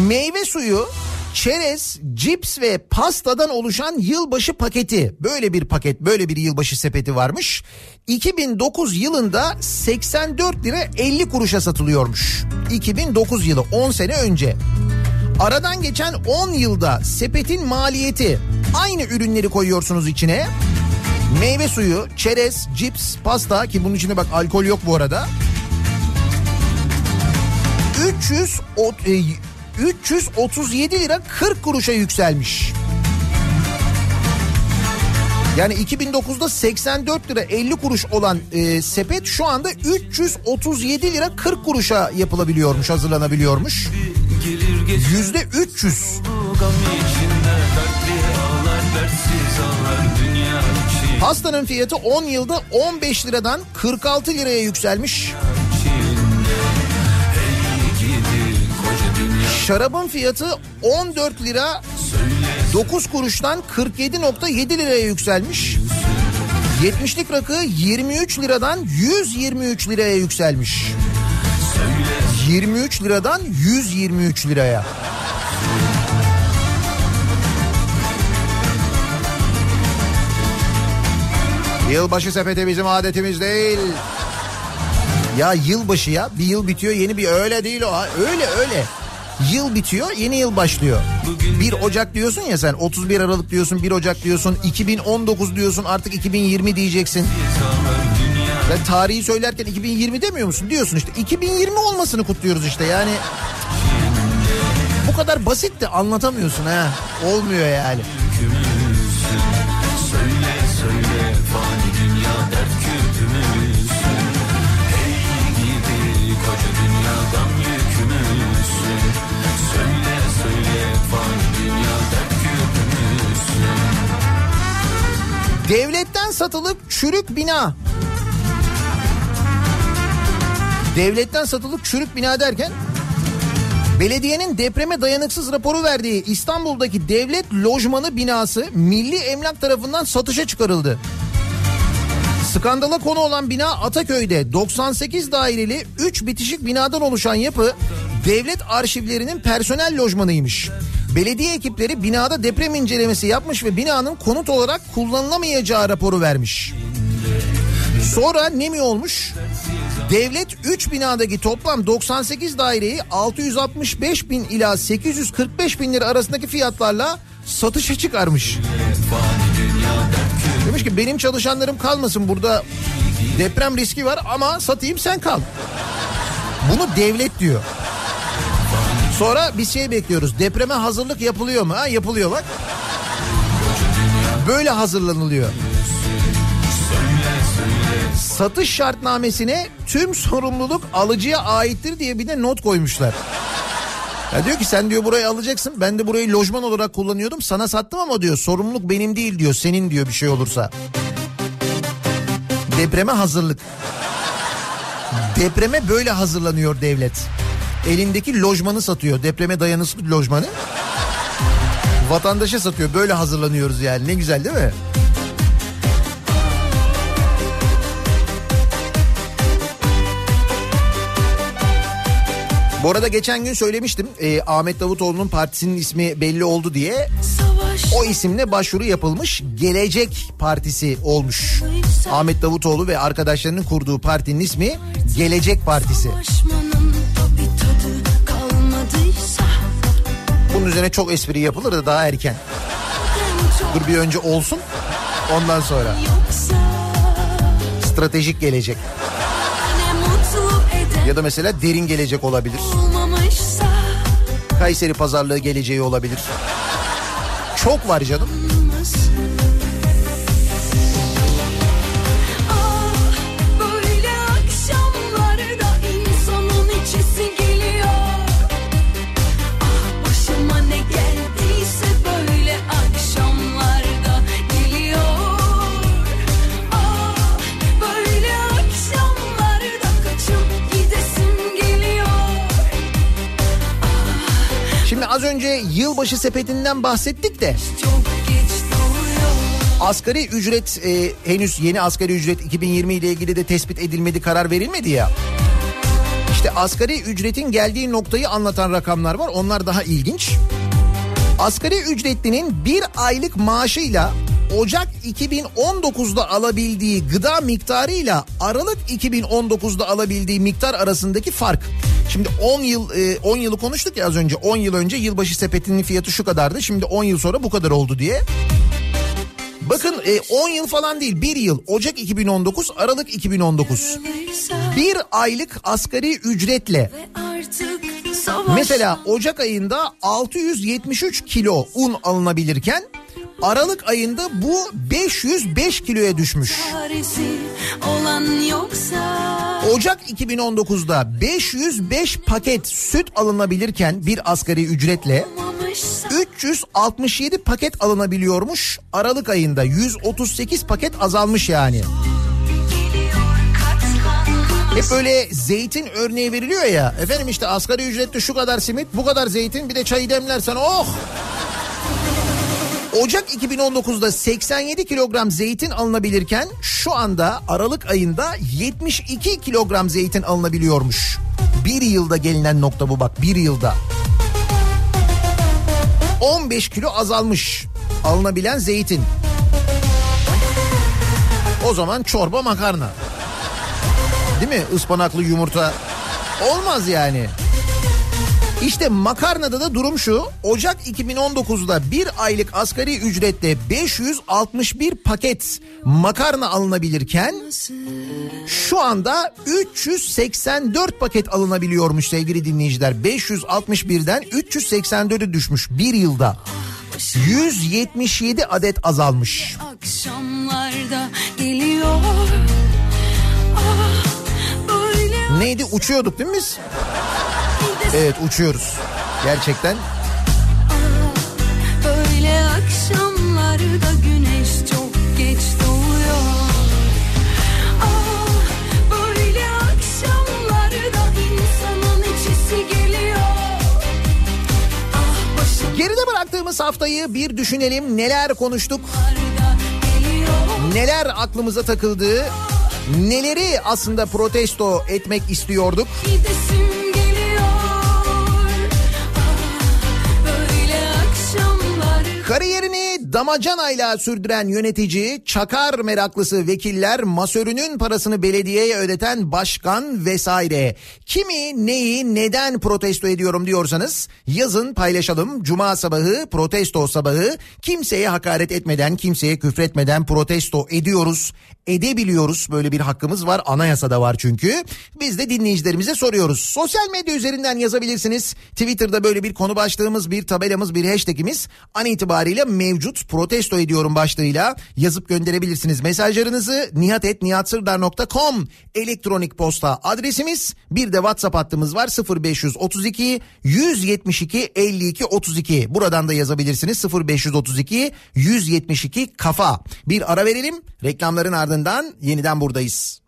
Meyve suyu, çerez, cips ve pastadan oluşan yılbaşı paketi. Böyle bir paket, böyle bir yılbaşı sepeti varmış. 2009 yılında 84 lira 50 kuruşa satılıyormuş. 2009 yılı 10 sene önce. Aradan geçen 10 yılda sepetin maliyeti aynı ürünleri koyuyorsunuz içine. Meyve suyu, çerez, cips, pasta ki bunun içinde bak alkol yok bu arada. 300 ot- e, 337 lira 40 kuruşa yükselmiş. Yani 2009'da 84 lira 50 kuruş olan e, sepet şu anda 337 lira 40 kuruşa yapılabiliyormuş, hazırlanabiliyormuş. Yüzde 300. Pastanın fiyatı 10 yılda 15 liradan 46 liraya yükselmiş. Şarabın fiyatı 14 lira 9 kuruştan 47.7 liraya yükselmiş. 70'lik rakı 23 liradan 123 liraya yükselmiş. 23 liradan 123 liraya. Yılbaşı sepeti bizim adetimiz değil. Ya yılbaşı ya bir yıl bitiyor yeni bir öyle değil o öyle öyle. Yıl bitiyor yeni yıl başlıyor. 1 Ocak diyorsun ya sen 31 Aralık diyorsun 1 Ocak diyorsun 2019 diyorsun artık 2020 diyeceksin. Sen tarihi söylerken 2020 demiyor musun? Diyorsun işte 2020 olmasını kutluyoruz işte yani. Bu kadar basit de anlatamıyorsun ha. Olmuyor yani. Devletten satılıp çürük bina. Devletten satılıp çürük bina derken Belediyenin depreme dayanıksız raporu verdiği İstanbul'daki devlet lojmanı binası Milli Emlak tarafından satışa çıkarıldı. Skandala konu olan bina Ataköy'de 98 daireli 3 bitişik binadan oluşan yapı devlet arşivlerinin personel lojmanıymış. Belediye ekipleri binada deprem incelemesi yapmış ve binanın konut olarak kullanılamayacağı raporu vermiş. Sonra ne mi olmuş? Devlet 3 binadaki toplam 98 daireyi 665 bin ila 845 bin lira arasındaki fiyatlarla satışa çıkarmış. Demiş ki benim çalışanlarım kalmasın burada deprem riski var ama satayım sen kal. Bunu devlet diyor. Sonra bir şey bekliyoruz. Depreme hazırlık yapılıyor mu? Ha, yapılıyor bak. Böyle hazırlanılıyor. Satış şartnamesine tüm sorumluluk alıcıya aittir diye bir de not koymuşlar. Ya diyor ki sen diyor burayı alacaksın. Ben de burayı lojman olarak kullanıyordum. Sana sattım ama diyor sorumluluk benim değil diyor. Senin diyor bir şey olursa. Depreme hazırlık. Depreme böyle hazırlanıyor devlet. Elindeki lojmanı satıyor. Depreme dayanıklı lojmanı. Vatandaşa satıyor. Böyle hazırlanıyoruz yani. Ne güzel değil mi? Bu arada geçen gün söylemiştim e, Ahmet Davutoğlu'nun partisinin ismi belli oldu diye. O isimle başvuru yapılmış Gelecek Partisi olmuş. Ahmet Davutoğlu ve arkadaşlarının kurduğu partinin ismi Gelecek Partisi. Bunun üzerine çok espri yapılır da daha erken. Dur bir önce olsun ondan sonra. Stratejik gelecek. Ya da mesela derin gelecek olabilir. Kayseri pazarlığı geleceği olabilir. Çok var canım. Yılbaşı sepetinden bahsettik de asgari ücret e, henüz yeni asgari ücret 2020 ile ilgili de tespit edilmedi karar verilmedi ya. İşte asgari ücretin geldiği noktayı anlatan rakamlar var onlar daha ilginç. Asgari ücretlinin bir aylık maaşıyla Ocak 2019'da alabildiği gıda miktarıyla Aralık 2019'da alabildiği miktar arasındaki fark. Şimdi 10 yıl e, 10 yılı konuştuk ya az önce. 10 yıl önce yılbaşı sepetinin fiyatı şu kadardı. Şimdi 10 yıl sonra bu kadar oldu diye. Bakın e, 10 yıl falan değil 1 yıl Ocak 2019 Aralık 2019 bir aylık asgari ücretle mesela Ocak ayında 673 kilo un alınabilirken Aralık ayında bu 505 kiloya düşmüş. çaresi olan yoksa Ocak 2019'da 505 paket süt alınabilirken bir asgari ücretle olmamışsa 367 paket alınabiliyormuş. Aralık ayında 138 paket azalmış yani. Hep böyle zeytin örneği veriliyor ya. Efendim işte asgari ücrette şu kadar simit, bu kadar zeytin, bir de çayı demlersen oh! Ocak 2019'da 87 kilogram zeytin alınabilirken şu anda Aralık ayında 72 kilogram zeytin alınabiliyormuş. Bir yılda gelinen nokta bu bak bir yılda. 15 kilo azalmış alınabilen zeytin. O zaman çorba makarna. Değil mi? Ispanaklı yumurta. Olmaz yani. İşte makarnada da durum şu. Ocak 2019'da bir aylık asgari ücretle 561 paket makarna alınabilirken şu anda 384 paket alınabiliyormuş sevgili dinleyiciler. 561'den 384'e düşmüş bir yılda. 177 adet azalmış. akşamlarda geliyor. Ah, Neydi uçuyorduk değil mi biz? Evet uçuyoruz. Gerçekten Böyle akşamlarda güneş çok geç doğuyor. Ah, böyle akşamlarda insanın içisi geliyor. Geride bıraktığımız haftayı bir düşünelim. Neler konuştuk? Neler aklımıza takıldı? Neleri aslında protesto etmek istiyorduk? Gidesim Kariyerini damacanayla sürdüren yönetici, çakar meraklısı vekiller, masörünün parasını belediyeye ödeten başkan vesaire. Kimi, neyi, neden protesto ediyorum diyorsanız yazın paylaşalım. Cuma sabahı protesto sabahı kimseye hakaret etmeden, kimseye küfretmeden protesto ediyoruz. Edebiliyoruz böyle bir hakkımız var anayasada var çünkü. Biz de dinleyicilerimize soruyoruz. Sosyal medya üzerinden yazabilirsiniz. Twitter'da böyle bir konu başlığımız, bir tabelamız, bir hashtagimiz an itibariyle mevcut protesto ediyorum başlığıyla yazıp gönderebilirsiniz. Mesajlarınızı nihatetnihatsırdar.com elektronik posta adresimiz. Bir de WhatsApp hattımız var 0532 172 52 32. Buradan da yazabilirsiniz 0532 172 kafa. Bir ara verelim. Reklamların ardından yeniden buradayız.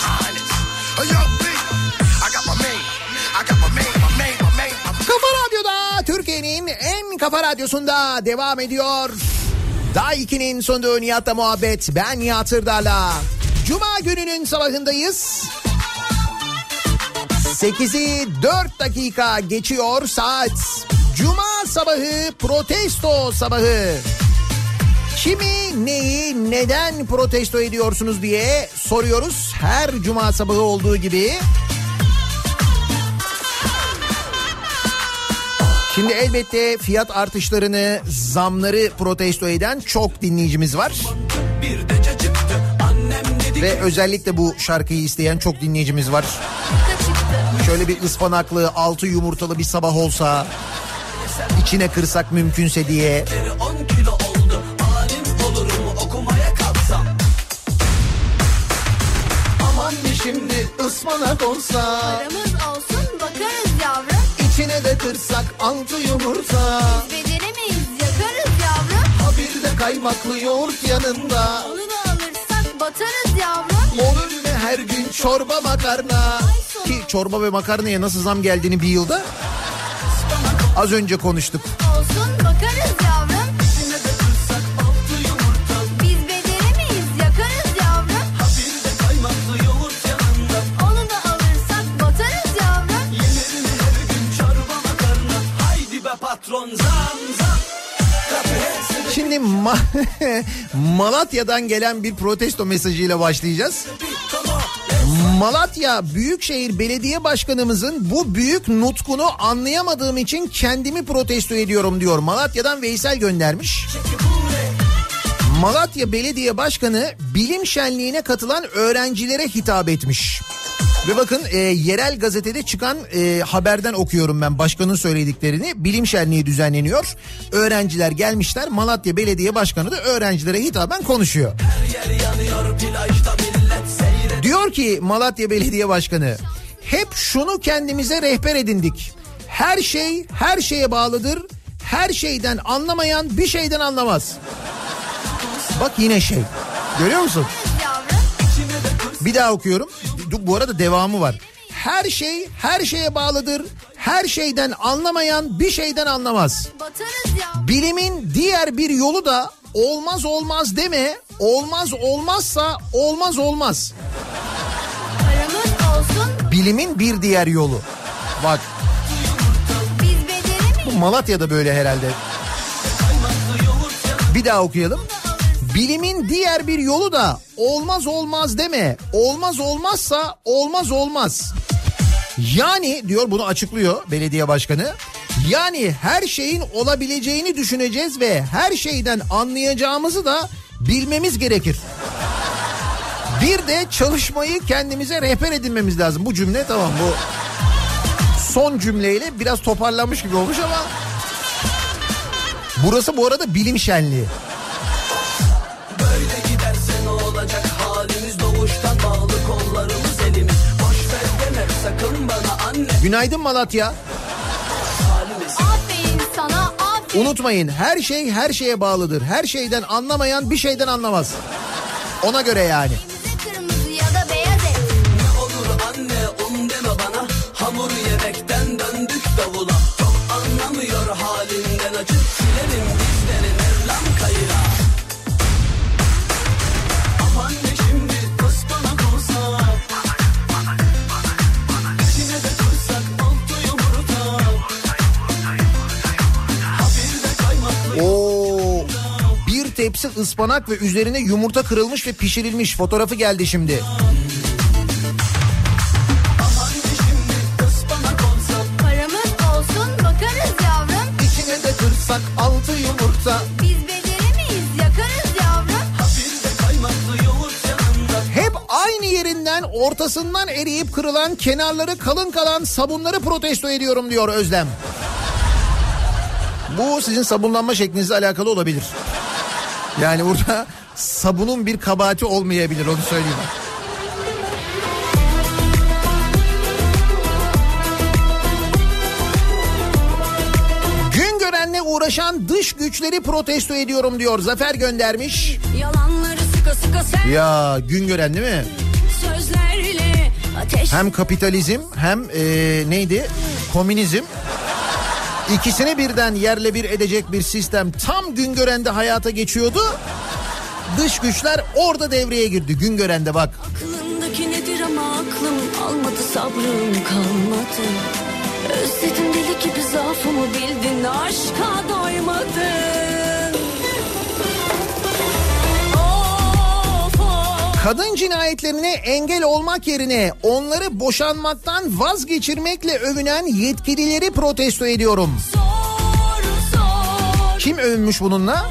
highness. Kafa radyosunda devam ediyor. Daha 2'nin sonunda Nihat'la muhabbet. Ben Nihat Sırdar'la. Cuma gününün sabahındayız. 8'i 4 dakika geçiyor saat. Cuma sabahı protesto sabahı. Kimi, neyi, neden protesto ediyorsunuz diye soruyoruz. Her cuma sabahı olduğu gibi. Şimdi elbette fiyat artışlarını, zamları protesto eden çok dinleyicimiz var. Bir de cacıktı annem dedi Ve özellikle bu şarkıyı isteyen çok dinleyicimiz var. Şöyle bir ıspanaklı, altı yumurtalı bir sabah olsa, içine kırsak mümkünse diye. 10 kilo oldu alim olurum okumaya kalksam Aman şimdi ıspanak olsa, Paramız olsun bakarız yavrum içine de kırsak altı yumurta. Beceremeyiz yakarız yavrum Ha bir de kaymaklı yoğurt yanında. Onu da alırsak batarız yavrum mu her gün çorba makarna? Ki çorba ve makarnaya nasıl zam geldiğini bir yılda az önce konuştuk. Olsun Şimdi Ma- Malatya'dan gelen bir protesto mesajıyla başlayacağız. Malatya Büyükşehir Belediye Başkanımızın bu büyük nutkunu anlayamadığım için kendimi protesto ediyorum diyor. Malatya'dan Veysel göndermiş. Malatya Belediye Başkanı bilim şenliğine katılan öğrencilere hitap etmiş. Ve bakın e, yerel gazetede çıkan e, haberden okuyorum ben başkanın söylediklerini. Bilim şenliği düzenleniyor. Öğrenciler gelmişler. Malatya Belediye Başkanı da öğrencilere hitaben konuşuyor. yanıyor Diyor ki Malatya Belediye Başkanı hep şunu kendimize rehber edindik. Her şey her şeye bağlıdır. Her şeyden anlamayan bir şeyden anlamaz. Bak yine şey. Görüyor musun? Bir daha okuyorum. Bu arada devamı var. Her şey her şeye bağlıdır. Her şeyden anlamayan bir şeyden anlamaz. Bilimin diğer bir yolu da olmaz olmaz deme. Olmaz olmazsa olmaz olmaz. Bilimin bir diğer yolu. Bak bu Malatya'da böyle herhalde. Bir daha okuyalım. Bilimin diğer bir yolu da olmaz olmaz deme. Olmaz olmazsa olmaz olmaz. Yani diyor bunu açıklıyor belediye başkanı. Yani her şeyin olabileceğini düşüneceğiz ve her şeyden anlayacağımızı da bilmemiz gerekir. Bir de çalışmayı kendimize rehber edinmemiz lazım. Bu cümle tamam bu son cümleyle biraz toparlanmış gibi olmuş ama burası bu arada bilim şenliği. Günaydın Malatya. Unutmayın her şey her şeye bağlıdır. Her şeyden anlamayan bir şeyden anlamaz. Ona göre yani. Bir tepsi ıspanak ve üzerine yumurta kırılmış ve pişirilmiş fotoğrafı geldi şimdi. Kırsak altı yumurta. Biz beceremeyiz yakarız yavrum. Ha bir de kaymaklı yoğurt yanında Hep aynı yerinden ortasından eriyip kırılan kenarları kalın kalan sabunları protesto ediyorum diyor Özlem. Bu sizin sabunlanma şeklinizle alakalı olabilir. Yani burada sabunun bir kabahati olmayabilir onu söyleyeyim. Gün görenle uğraşan dış güçleri protesto ediyorum diyor. Zafer göndermiş. Sıka sıka Ya gün gören değil mi? Hem kapitalizm hem eee, neydi? Komünizm. İkisini birden yerle bir edecek bir sistem tam Güngören'de hayata geçiyordu. Dış güçler orada devreye girdi. Güngören'de bak. Aklındaki nedir ama aklım almadı sabrım kalmadı Özledim deli gibi zaafımı bildin aşka doymadın Kadın cinayetlerine engel olmak yerine onları boşanmaktan vazgeçirmekle övünen yetkilileri protesto ediyorum. zor zor Kim övünmüş bununla?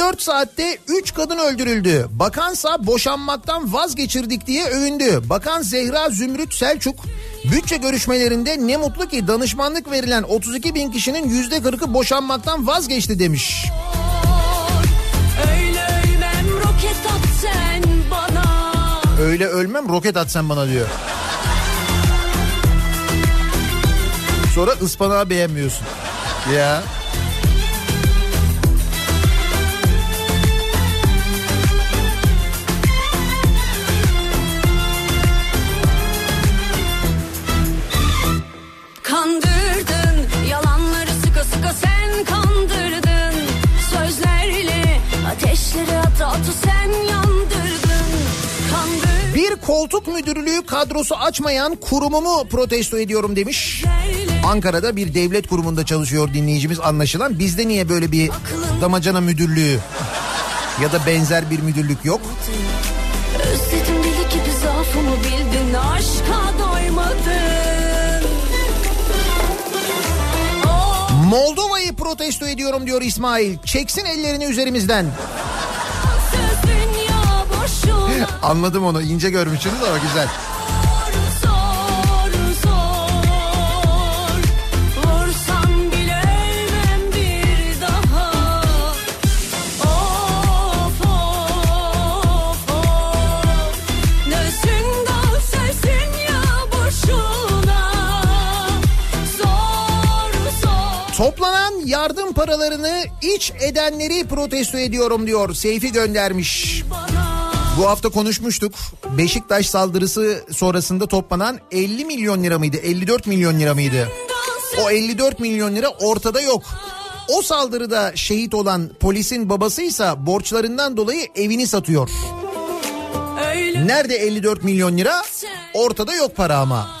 24 saatte 3 kadın öldürüldü. Bakansa boşanmaktan vazgeçirdik diye övündü. Bakan Zehra Zümrüt Selçuk bütçe görüşmelerinde ne mutlu ki danışmanlık verilen 32 bin kişinin %40'ı boşanmaktan vazgeçti demiş. Öyle ölmem roket at sen bana Öyle ölmem roket atsan bana diyor. Sonra ıspanağı beğenmiyorsun. Ya. Koltuk müdürlüğü kadrosu açmayan kurumumu protesto ediyorum demiş. Ankara'da bir devlet kurumunda çalışıyor dinleyicimiz anlaşılan. Bizde niye böyle bir damacana müdürlüğü ya da benzer bir müdürlük yok? Özledim deli gibi zaafımı bildin aşka doymadın Moldova'yı protesto ediyorum diyor İsmail. Çeksin ellerini üzerimizden. Anladım onu ince görmüşsünüz ama güzel. Toplanan yardım paralarını iç edenleri protesto ediyorum diyor. Seyfi göndermiş. bana Bu hafta konuşmuştuk. Beşiktaş saldırısı sonrasında toplanan 50 milyon lira mıydı? 54 milyon lira mıydı? O 54 milyon lira ortada yok. O saldırıda şehit olan polisin babasıysa borçlarından dolayı evini satıyor. Nerede 54 milyon lira? Ortada yok para ama.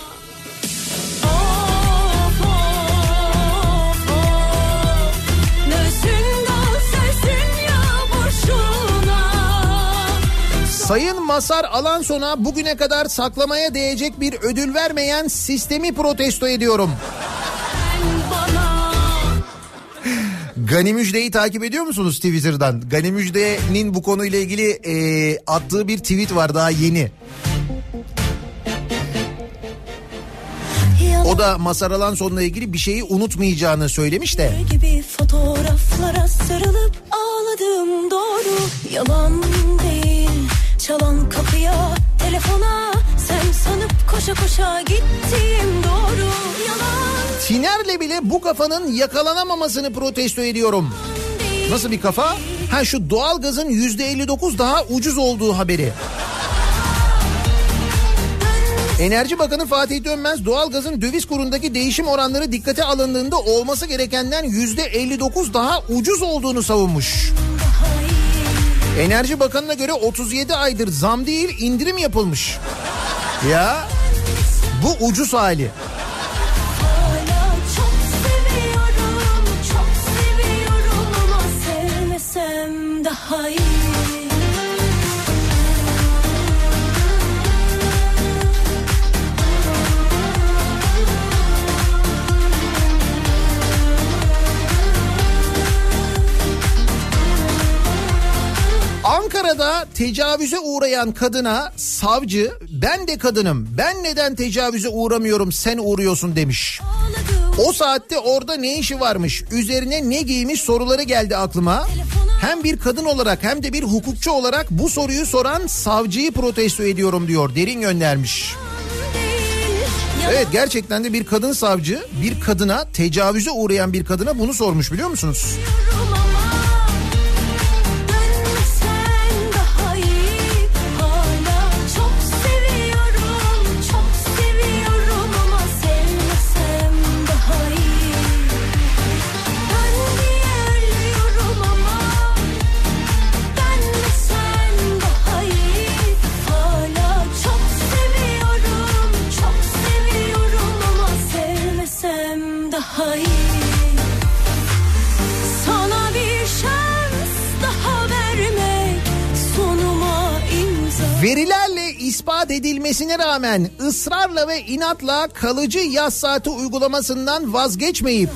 Sayın Masar Alanson'a bugüne kadar saklamaya değecek bir ödül vermeyen sistemi protesto ediyorum. Gani Müjde'yi takip ediyor musunuz Twitter'dan? Gani Müjde'nin bu konuyla ilgili e, attığı bir tweet var daha yeni. O da Masar Alanson'la ilgili bir şeyi unutmayacağını söylemiş de. gibi fotoğraflara sarılıp ağladım doğru yalan değil çalan kapıya telefona sen sanıp koşa koşa gittiğim doğru yalan Tiner'le bile bu kafanın yakalanamamasını protesto ediyorum. Nasıl bir kafa? Ha şu doğalgazın yüzde 59 daha ucuz olduğu haberi. Enerji Bakanı Fatih Dönmez doğalgazın döviz kurundaki değişim oranları dikkate alındığında olması gerekenden yüzde 59 daha ucuz olduğunu savunmuş. Enerji Bakanı'na göre 37 aydır zam değil indirim yapılmış. Ya bu ucuz hali. Ankara'da tecavüze uğrayan kadına savcı ben de kadınım ben neden tecavüze uğramıyorum sen uğruyorsun demiş. O saatte orada ne işi varmış üzerine ne giymiş soruları geldi aklıma. Hem bir kadın olarak hem de bir hukukçu olarak bu soruyu soran savcıyı protesto ediyorum diyor derin göndermiş. Evet gerçekten de bir kadın savcı bir kadına tecavüze uğrayan bir kadına bunu sormuş biliyor musunuz? Sen edilmesine rağmen ısrarla ve inatla kalıcı yaz saati uygulamasından vazgeçmeyip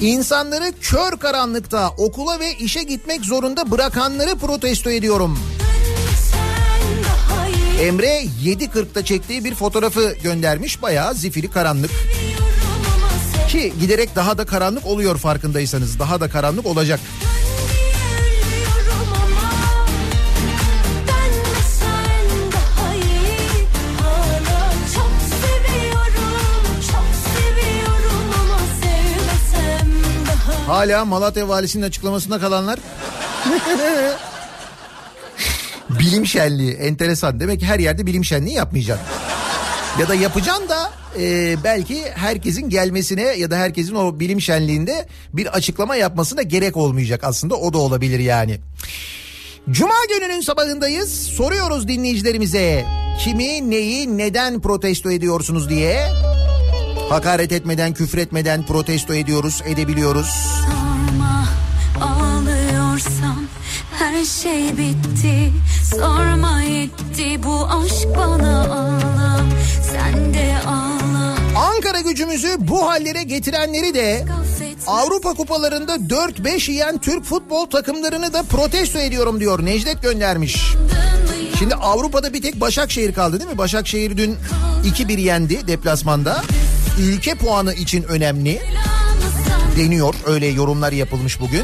insanları kör karanlıkta okula ve işe gitmek zorunda bırakanları protesto ediyorum. Emre 7.40'da çektiği bir fotoğrafı göndermiş. Bayağı zifiri karanlık. Ki giderek daha da karanlık oluyor farkındaysanız. Daha da karanlık olacak. ölüyorum Hala Malatya Valisi'nin açıklamasında kalanlar. bilim şenliği enteresan. Demek ki her yerde bilim şenliği yapmayacaksın. Ya da yapacaksın da e, belki herkesin gelmesine ya da herkesin o bilim şenliğinde bir açıklama yapmasına gerek olmayacak aslında o da olabilir yani. Cuma gününün sabahındayız. Soruyoruz dinleyicilerimize kimi neyi neden protesto ediyorsunuz diye. Hakaret etmeden, küfür etmeden protesto ediyoruz, edebiliyoruz. Sorma ağlıyorsam her şey bitti Sorma yetti bu aşk bana ağla Sen de ağla Ankara gücümüzü bu hallere getirenleri de Avrupa kupalarında 4-5 yiyen Türk futbol takımlarını da protesto ediyorum diyor. Necdet göndermiş. Şimdi Avrupa'da bir tek Başakşehir kaldı değil mi? Başakşehir dün 2-1 yendi deplasmanda. Ülke puanı için önemli deniyor. Öyle yorumlar yapılmış bugün.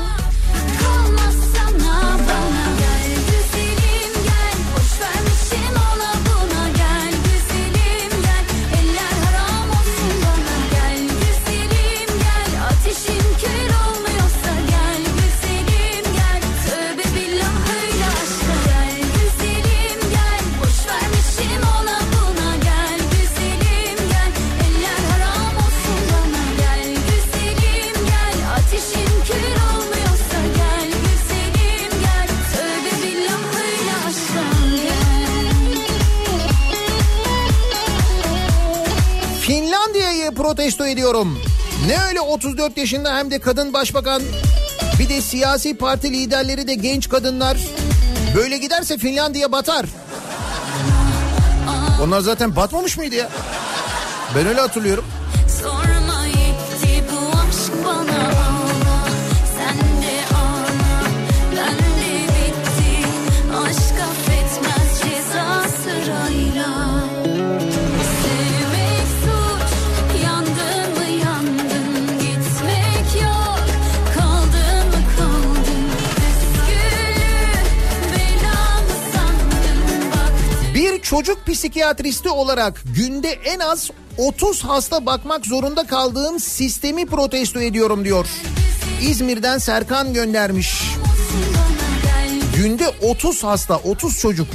Protesto ediyorum. Ne öyle 34 yaşında hem de kadın başbakan bir de siyasi parti liderleri de genç kadınlar. Böyle giderse Finlandiya batar. Onlar zaten batmamış mıydı ya? Ben öyle hatırlıyorum. Çocuk psikiyatristi olarak günde en az 30 hasta bakmak zorunda kaldığım sistemi protesto ediyorum diyor. İzmir'den Serkan göndermiş. Günde 30 hasta, 30 çocuk.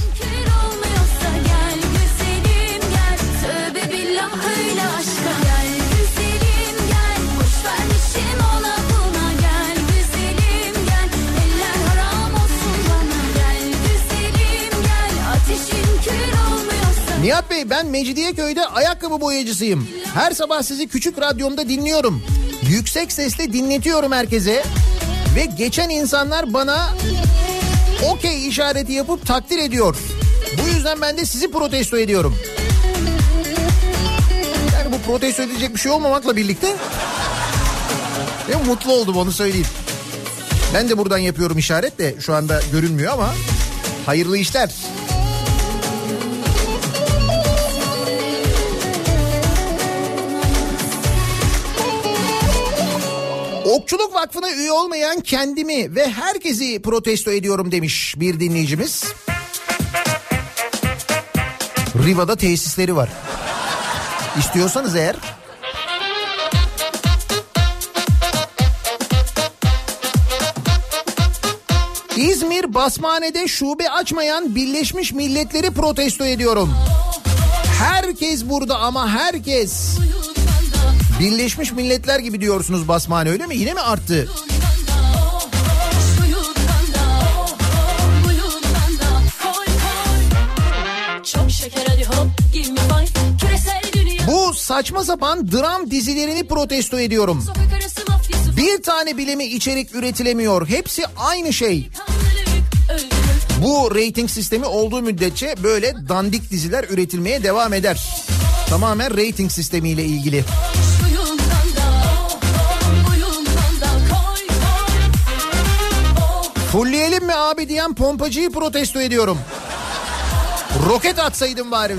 Nihat Bey ben Mecidiyeköy'de ayakkabı boyacısıyım. Her sabah sizi küçük radyomda dinliyorum. Yüksek sesle dinletiyorum herkese. Ve geçen insanlar bana okey işareti yapıp takdir ediyor. Bu yüzden ben de sizi protesto ediyorum. Yani bu protesto edilecek bir şey olmamakla birlikte ve mutlu oldum onu söyleyeyim. Ben de buradan yapıyorum işaret de şu anda görünmüyor ama hayırlı işler. Okçuluk Vakfı'na üye olmayan kendimi ve herkesi protesto ediyorum demiş bir dinleyicimiz. Riva'da tesisleri var. İstiyorsanız eğer İzmir Basmane'de şube açmayan Birleşmiş Milletleri protesto ediyorum. Herkes burada ama herkes. Birleşmiş Milletler gibi diyorsunuz Basmane öyle mi? Yine mi arttı? Bu saçma sapan dram dizilerini protesto ediyorum. Bir tane bile mi içerik üretilemiyor? Hepsi aynı şey. Bu rating sistemi olduğu müddetçe böyle dandik diziler üretilmeye devam eder. Tamamen rating sistemiyle ilgili. Suyundan abi diyen pompacıyı protesto ediyorum. Roket atsaydım bari.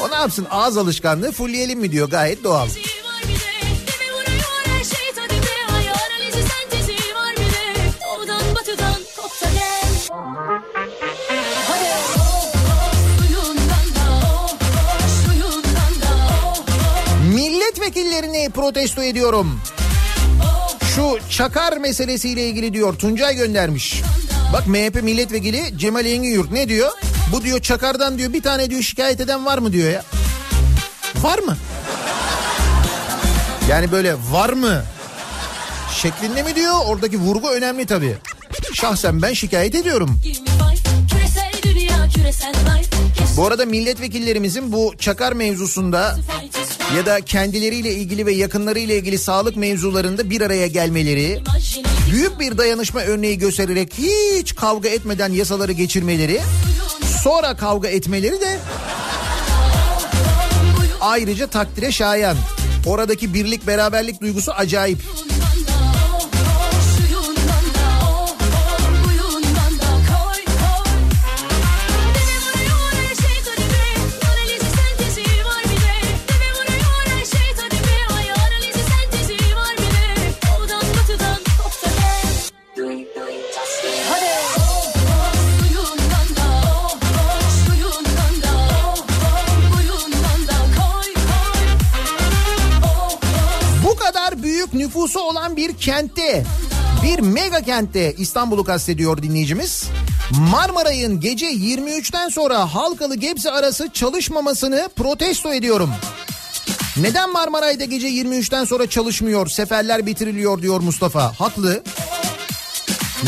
o ne yapsın ağız alışkanlığı fulleyelim mi diyor gayet doğal. Milletvekillerini protesto ediyorum. Şu çakar meselesiyle ilgili diyor Tuncay göndermiş. Bak MHP milletvekili Cemal Engin ne diyor? Bu diyor çakardan diyor bir tane diyor şikayet eden var mı diyor ya. Var mı? Yani böyle var mı? Şeklinde mi diyor? Oradaki vurgu önemli tabii. Şahsen ben şikayet ediyorum. Bu arada milletvekillerimizin bu çakar mevzusunda ya da kendileriyle ilgili ve yakınlarıyla ilgili sağlık mevzularında bir araya gelmeleri, büyük bir dayanışma örneği göstererek hiç kavga etmeden yasaları geçirmeleri, sonra kavga etmeleri de ayrıca takdire şayan. Oradaki birlik beraberlik duygusu acayip. Nüfusu olan bir kentte, bir mega kentte İstanbul'u kastediyor dinleyicimiz. Marmaray'ın gece 23'ten sonra Halkalı Gebze arası çalışmamasını protesto ediyorum. Neden Marmaray'da gece 23'ten sonra çalışmıyor, seferler bitiriliyor diyor Mustafa. Haklı.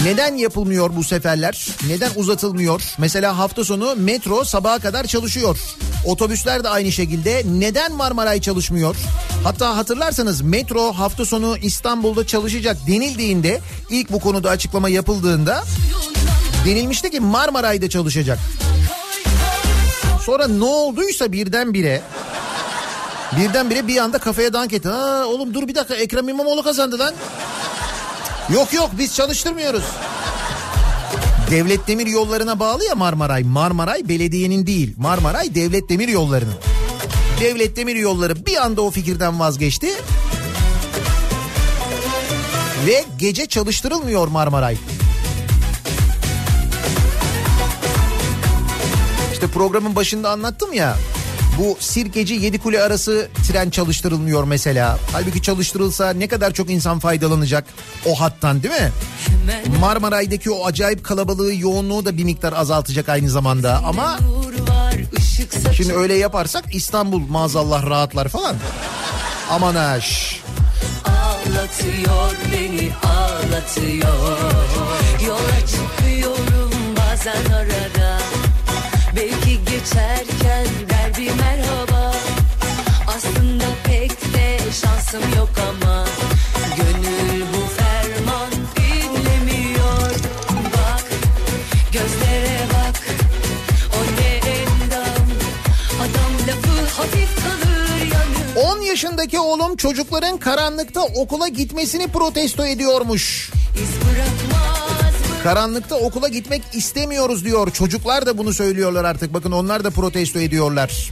Neden yapılmıyor bu seferler? Neden uzatılmıyor? Mesela hafta sonu metro sabaha kadar çalışıyor. Otobüsler de aynı şekilde. Neden Marmaray çalışmıyor? Hatta hatırlarsanız metro hafta sonu İstanbul'da çalışacak denildiğinde ilk bu konuda açıklama yapıldığında denilmişti ki Marmaray'da çalışacak. Sonra ne olduysa birdenbire birdenbire bir anda kafaya dank etti. Ha oğlum dur bir dakika Ekrem İmamoğlu kazandı lan. Yok yok biz çalıştırmıyoruz. Devlet Demir Yolları'na bağlı ya Marmaray. Marmaray belediyenin değil. Marmaray Devlet Demir Yolları'nın. Devlet Demir Yolları bir anda o fikirden vazgeçti. Ve gece çalıştırılmıyor Marmaray. İşte programın başında anlattım ya. Bu Sirkeci Yedikule arası tren çalıştırılmıyor mesela. Halbuki çalıştırılsa ne kadar çok insan faydalanacak o hattan değil mi? Marmaray'daki o acayip kalabalığı, yoğunluğu da bir miktar azaltacak aynı zamanda. Ama şimdi öyle yaparsak İstanbul maazallah rahatlar falan. Aman aş. Ağlatıyor beni ağlatıyor Yola çıkıyorum bazen arada geçerken der bir merhaba. Aslında pek de şansım yok ama Gönül bu ferman dinlemiyor. Bak gözlere bak. O ne endam? Adam lafı hafif kalır yanıyor. 10 yaşındaki oğlum çocukların karanlıkta okula gitmesini protesto ediyormuş. İz bırakmaz Karanlıkta okula gitmek istemiyoruz diyor. Çocuklar da bunu söylüyorlar artık. Bakın onlar da protesto ediyorlar.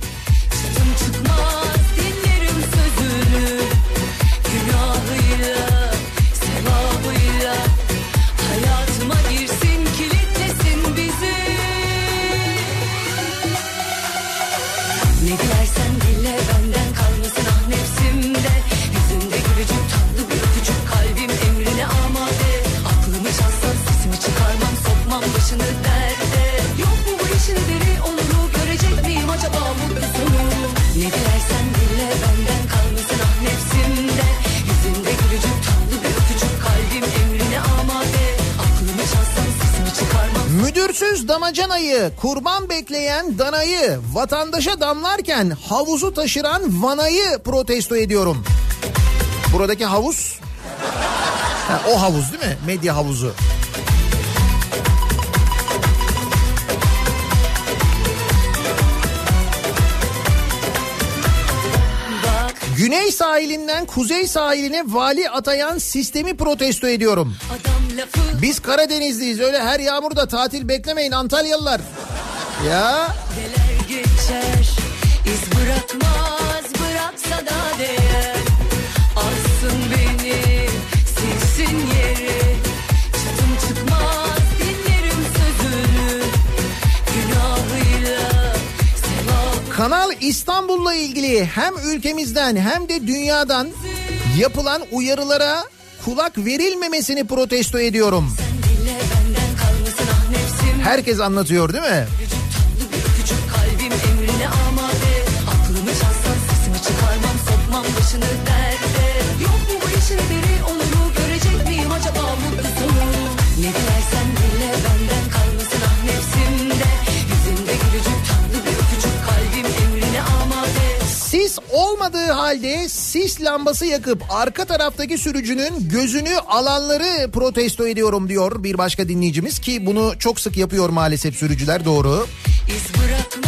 Müdürsüz damacanayı, kurban bekleyen danayı, vatandaşa damlarken havuzu taşıran vanayı protesto ediyorum. Buradaki havuz, ha, o havuz değil mi? Medya havuzu. Güney sahilinden kuzey sahiline vali atayan sistemi protesto ediyorum. Biz Karadenizliyiz öyle her yağmurda tatil beklemeyin Antalyalılar. Ya Neler geçer iz bırakmaz Kanal İstanbul'la ilgili hem ülkemizden hem de dünyadan yapılan uyarılara kulak verilmemesini protesto ediyorum. Herkes anlatıyor değil mi? Sis olmadığı halde sis lambası yakıp arka taraftaki sürücünün gözünü alanları protesto ediyorum diyor bir başka dinleyicimiz ki bunu çok sık yapıyor maalesef sürücüler doğru. İz bırakmaz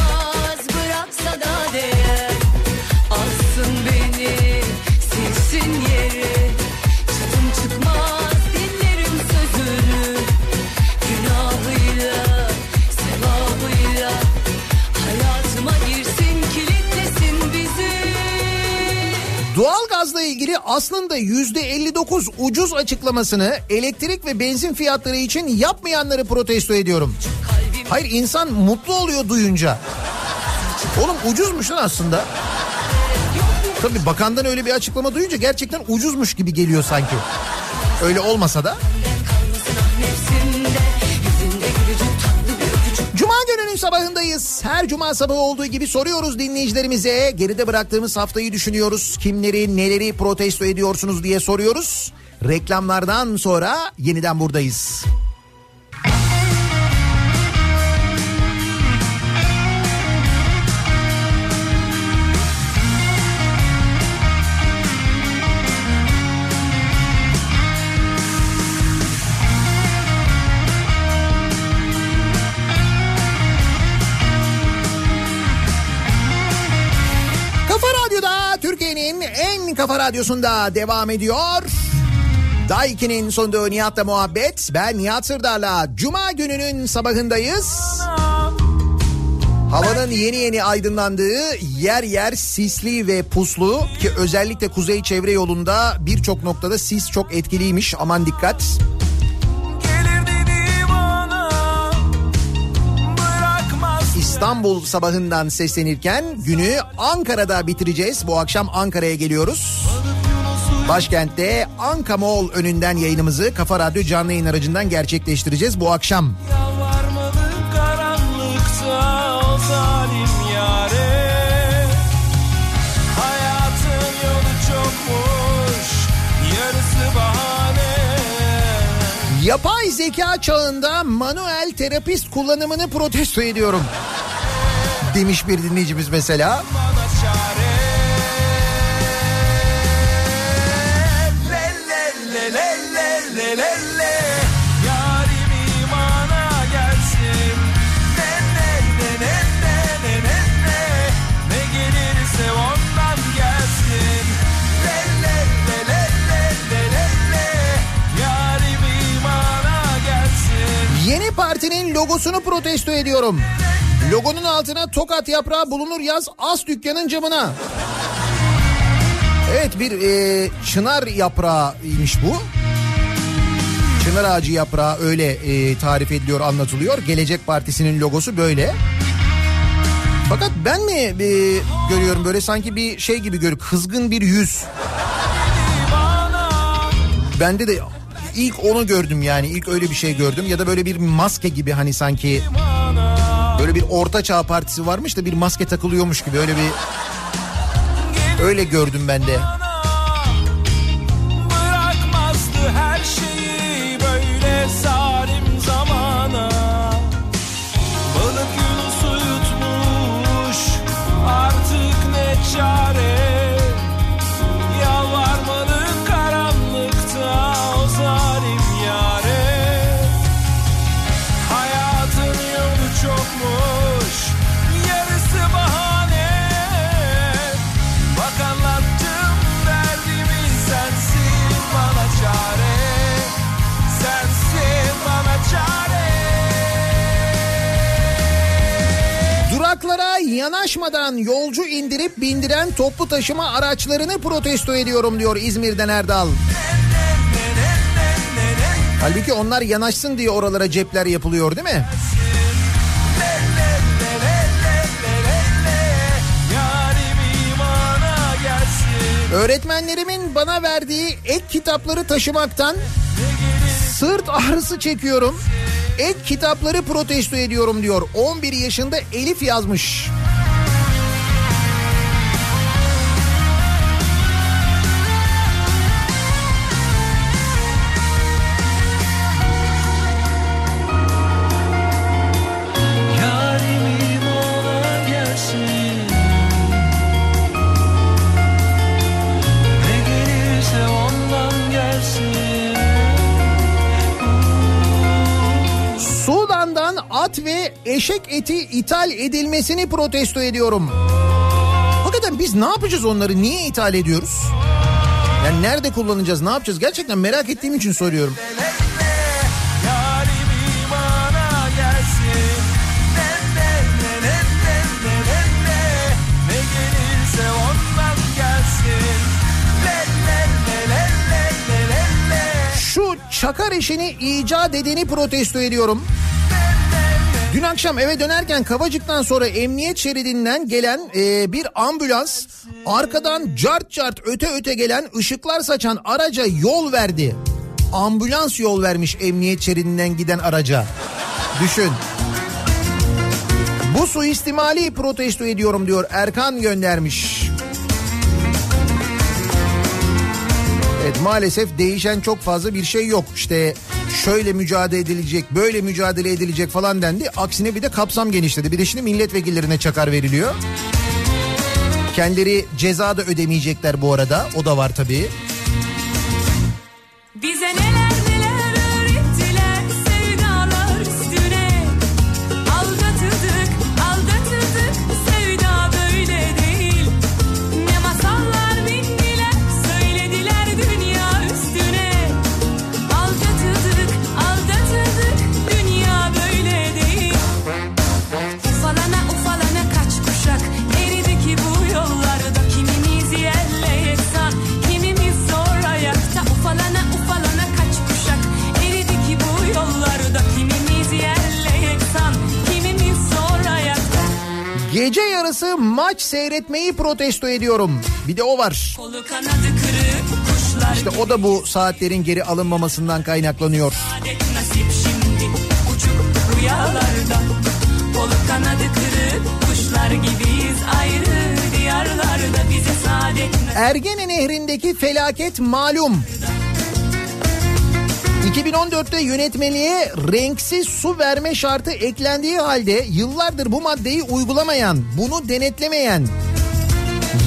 ilgili aslında yüzde 59 ucuz açıklamasını elektrik ve benzin fiyatları için yapmayanları protesto ediyorum. Hayır insan mutlu oluyor duyunca. Oğlum ucuzmuş lan aslında. Tabii bakandan öyle bir açıklama duyunca gerçekten ucuzmuş gibi geliyor sanki. Öyle olmasa da. Sabahındayız. Her cuma sabahı olduğu gibi soruyoruz dinleyicilerimize. Geride bıraktığımız haftayı düşünüyoruz. Kimleri neleri protesto ediyorsunuz diye soruyoruz. Reklamlardan sonra yeniden buradayız. Kafa radyosunda devam ediyor. Daiki'nin sonunda Nihat'la muhabbet. Ben Nihat Sırdar'la Cuma gününün sabahındayız. Havanın yeni yeni aydınlandığı yer yer sisli ve puslu ki özellikle kuzey çevre yolunda birçok noktada sis çok etkiliymiş aman dikkat. İstanbul sabahından seslenirken günü Ankara'da bitireceğiz. Bu akşam Ankara'ya geliyoruz. Başkentte Anka Mall önünden yayınımızı Kafa Radyo canlı yayın aracından gerçekleştireceğiz bu akşam. Yapay zeka çağında manuel terapist kullanımını protesto ediyorum. demiş bir dinleyicimiz mesela. le le le le le le Yeni partinin logosunu protesto ediyorum. Logonun altına tokat yaprağı bulunur yaz as dükkanın camına. Evet bir e, çınar yaprağıymış bu. Çınar ağacı yaprağı öyle e, tarif ediliyor anlatılıyor. Gelecek Partisi'nin logosu böyle. Fakat ben mi e, görüyorum böyle sanki bir şey gibi görüyorum. Kızgın bir yüz. Bende de ilk onu gördüm yani. İlk öyle bir şey gördüm. Ya da böyle bir maske gibi hani sanki böyle bir orta çağ partisi varmış da bir maske takılıyormuş gibi. Öyle bir öyle gördüm ben de. Yanaşmadan yolcu indirip bindiren toplu taşıma araçlarını protesto ediyorum diyor İzmir'den Erdal. Halbuki onlar yanaşsın diye oralara cepler yapılıyor değil mi? Öğretmenlerimin bana verdiği ek kitapları taşımaktan sırt ağrısı çekiyorum. Ek kitapları protesto ediyorum diyor. 11 yaşında Elif yazmış. Eşek eti ithal edilmesini protesto ediyorum. Hakikaten biz ne yapacağız onları? Niye ithal ediyoruz? Yani nerede kullanacağız? Ne yapacağız? Gerçekten merak ettiğim için soruyorum. Şu çakar işini icat edeni protesto ediyorum. Dün akşam eve dönerken Kavacık'tan sonra emniyet şeridinden gelen e, bir ambulans arkadan cart cart öte öte gelen ışıklar saçan araca yol verdi. Ambulans yol vermiş emniyet şeridinden giden araca. Düşün. Bu suistimali protesto ediyorum diyor Erkan göndermiş. Evet maalesef değişen çok fazla bir şey yok. İşte şöyle mücadele edilecek, böyle mücadele edilecek falan dendi. Aksine bir de kapsam genişledi. Bir de şimdi milletvekillerine çakar veriliyor. Kendileri ceza da ödemeyecekler bu arada. O da var tabii. Bize neler Gece yarısı maç seyretmeyi protesto ediyorum. Bir de o var. İşte o da bu saatlerin geri alınmamasından kaynaklanıyor. Kolu kanadı kırık kuşlar gibiyiz ayrı diyarlarda bize saadet nasip Ergene Nehri'ndeki felaket malum. 2014'te yönetmeliğe renksiz su verme şartı eklendiği halde yıllardır bu maddeyi uygulamayan, bunu denetlemeyen,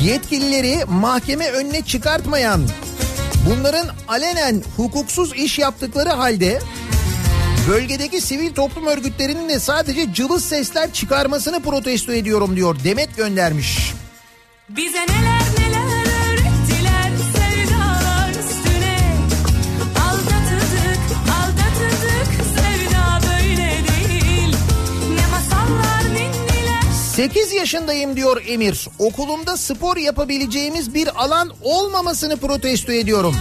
yetkilileri mahkeme önüne çıkartmayan, bunların alenen hukuksuz iş yaptıkları halde bölgedeki sivil toplum örgütlerinin de sadece cılız sesler çıkarmasını protesto ediyorum diyor. Demet göndermiş. Bize neler neler 8 yaşındayım diyor Emir. Okulumda spor yapabileceğimiz bir alan olmamasını protesto ediyorum.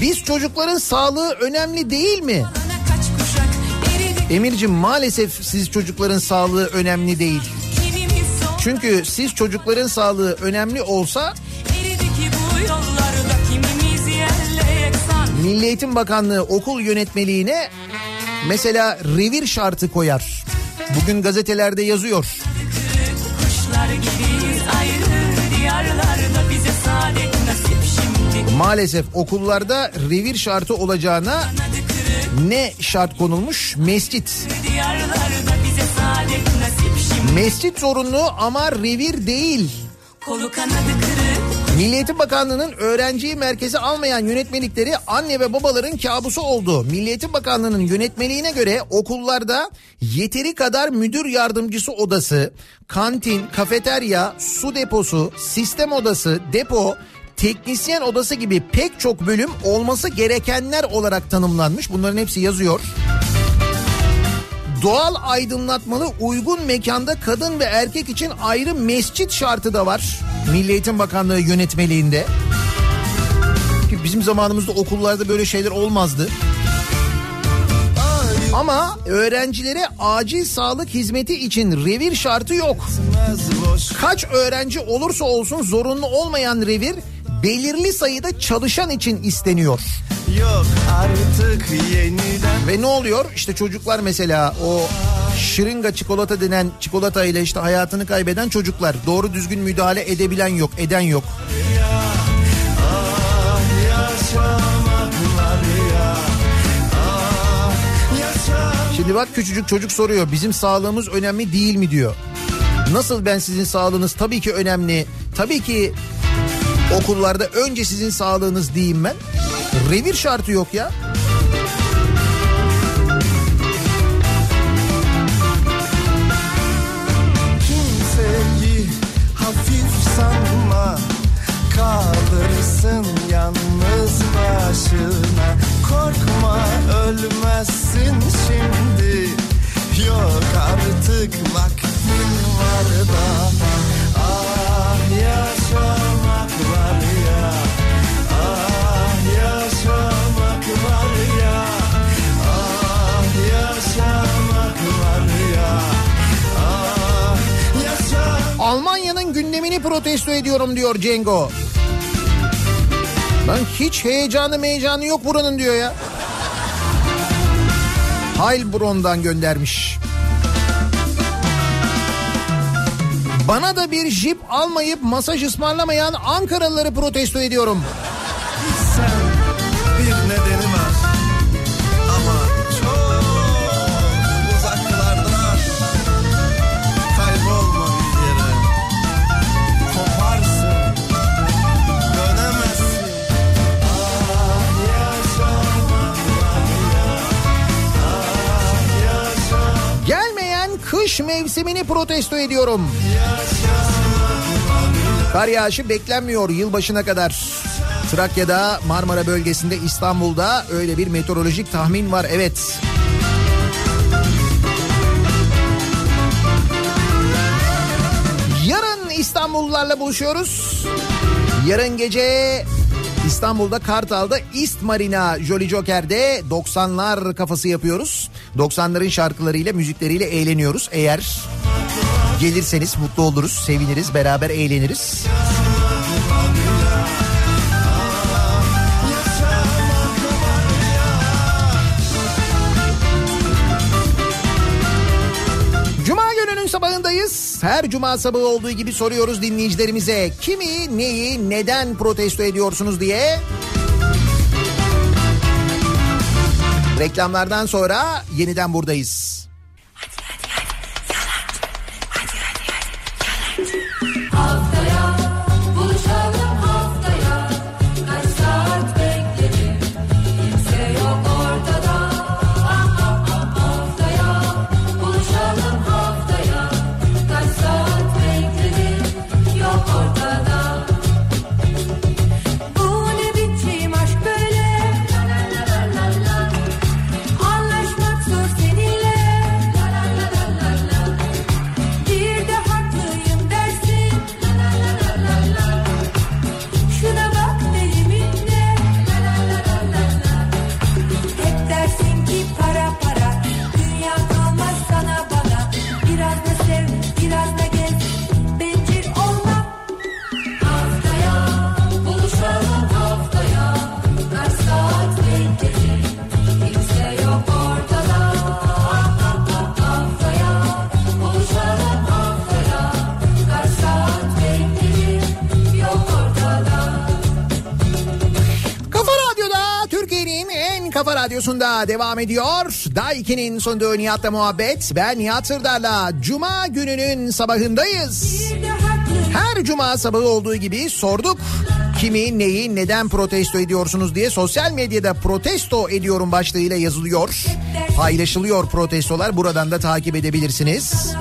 Biz çocukların sağlığı önemli değil mi? Emir'cim maalesef siz çocukların sağlığı önemli değil. Çünkü siz çocukların sağlığı önemli olsa Milli Eğitim Bakanlığı okul yönetmeliğine mesela revir şartı koyar. Bugün gazetelerde yazıyor. Maalesef okullarda revir şartı olacağına ne şart konulmuş? Mescit. Mescit zorunlu ama revir değil. Kolu kanadı kırık Milli Eğitim Bakanlığı'nın öğrenciyi merkeze almayan yönetmelikleri anne ve babaların kabusu oldu. Milli Eğitim Bakanlığı'nın yönetmeliğine göre okullarda yeteri kadar müdür yardımcısı odası, kantin, kafeterya, su deposu, sistem odası, depo, teknisyen odası gibi pek çok bölüm olması gerekenler olarak tanımlanmış. Bunların hepsi yazıyor. Doğal aydınlatmalı uygun mekanda kadın ve erkek için ayrı mescit şartı da var. Milli Eğitim Bakanlığı yönetmeliğinde. Ki bizim zamanımızda okullarda böyle şeyler olmazdı. Ama öğrencilere acil sağlık hizmeti için revir şartı yok. Kaç öğrenci olursa olsun zorunlu olmayan revir belirli sayıda çalışan için isteniyor. Yok artık yeniden Ve ne oluyor? İşte çocuklar mesela o şırınga çikolata denen çikolata ile işte hayatını kaybeden çocuklar. Doğru düzgün müdahale edebilen yok, eden yok. ya Ah yaşamak Şimdi bak küçücük çocuk soruyor bizim sağlığımız önemli değil mi diyor. Nasıl ben sizin sağlığınız tabii ki önemli. Tabii ki okullarda önce sizin sağlığınız diyeyim ben. Revir şartı yok ya. Kimseyi hafif sanma Kalırsın yalnız başına Korkma ölmezsin şimdi Yok artık vaktin var daha protesto ediyorum diyor Cengo. Lan hiç heyecanı meyecanı yok buranın diyor ya. Heilbronn'dan göndermiş. Bana da bir jip almayıp masaj ısmarlamayan Ankaralıları protesto ediyorum. Kış mevsimini protesto ediyorum. Kar yağışı beklenmiyor yılbaşına kadar. Trakya'da, Marmara bölgesinde, İstanbul'da öyle bir meteorolojik tahmin var. Evet. Yarın İstanbullularla buluşuyoruz. Yarın gece İstanbul'da Kartal'da East Marina Jolly Joker'de 90'lar kafası yapıyoruz. 90'ların şarkılarıyla, müzikleriyle eğleniyoruz. Eğer gelirseniz mutlu oluruz, seviniriz, beraber eğleniriz. Cuma gününün sabahındayız. Her cuma sabahı olduğu gibi soruyoruz dinleyicilerimize. Kimi, neyi, neden protesto ediyorsunuz diye. Reklamlardan sonra yeniden buradayız. Haftaya kafa radyosunda devam ediyor. Daiki'nin sunduğu Nihat'la muhabbet. Ben Nihat Sırdar'la Cuma gününün sabahındayız. Her cuma sabahı olduğu gibi sorduk. Kimi, neyi, neden protesto ediyorsunuz diye sosyal medyada protesto ediyorum başlığıyla yazılıyor. Paylaşılıyor protestolar. Buradan da takip edebilirsiniz.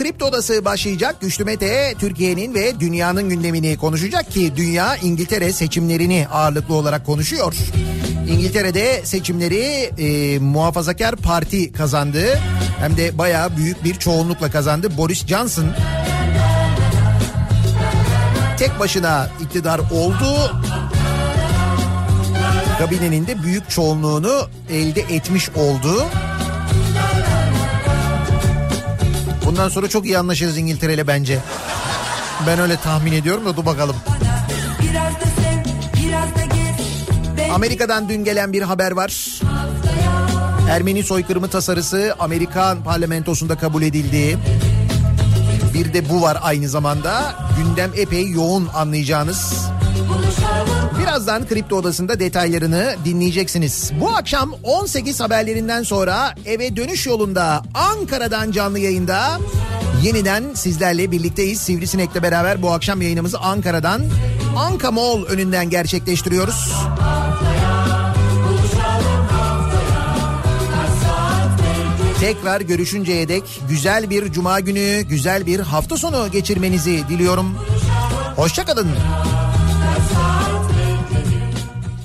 Kripto Odası başlayacak. Güçlü Mete Türkiye'nin ve dünyanın gündemini konuşacak ki dünya İngiltere seçimlerini ağırlıklı olarak konuşuyor. İngiltere'de seçimleri e, muhafazakar parti kazandı. Hem de bayağı büyük bir çoğunlukla kazandı. Boris Johnson tek başına iktidar oldu. Kabinenin de büyük çoğunluğunu elde etmiş oldu. Bundan sonra çok iyi anlaşırız İngiltere ile bence. Ben öyle tahmin ediyorum da dur bakalım. Amerika'dan dün gelen bir haber var. Ermeni soykırımı tasarısı Amerikan parlamentosunda kabul edildi. Bir de bu var aynı zamanda. Gündem epey yoğun anlayacağınız. Birazdan Kripto Odası'nda detaylarını dinleyeceksiniz. Bu akşam 18 haberlerinden sonra eve dönüş yolunda Ankara'dan canlı yayında yeniden sizlerle birlikteyiz. Sivrisinek'le beraber bu akşam yayınımızı Ankara'dan Anka Mall önünden gerçekleştiriyoruz. Tekrar görüşünceye dek güzel bir cuma günü, güzel bir hafta sonu geçirmenizi diliyorum. Hoşçakalın.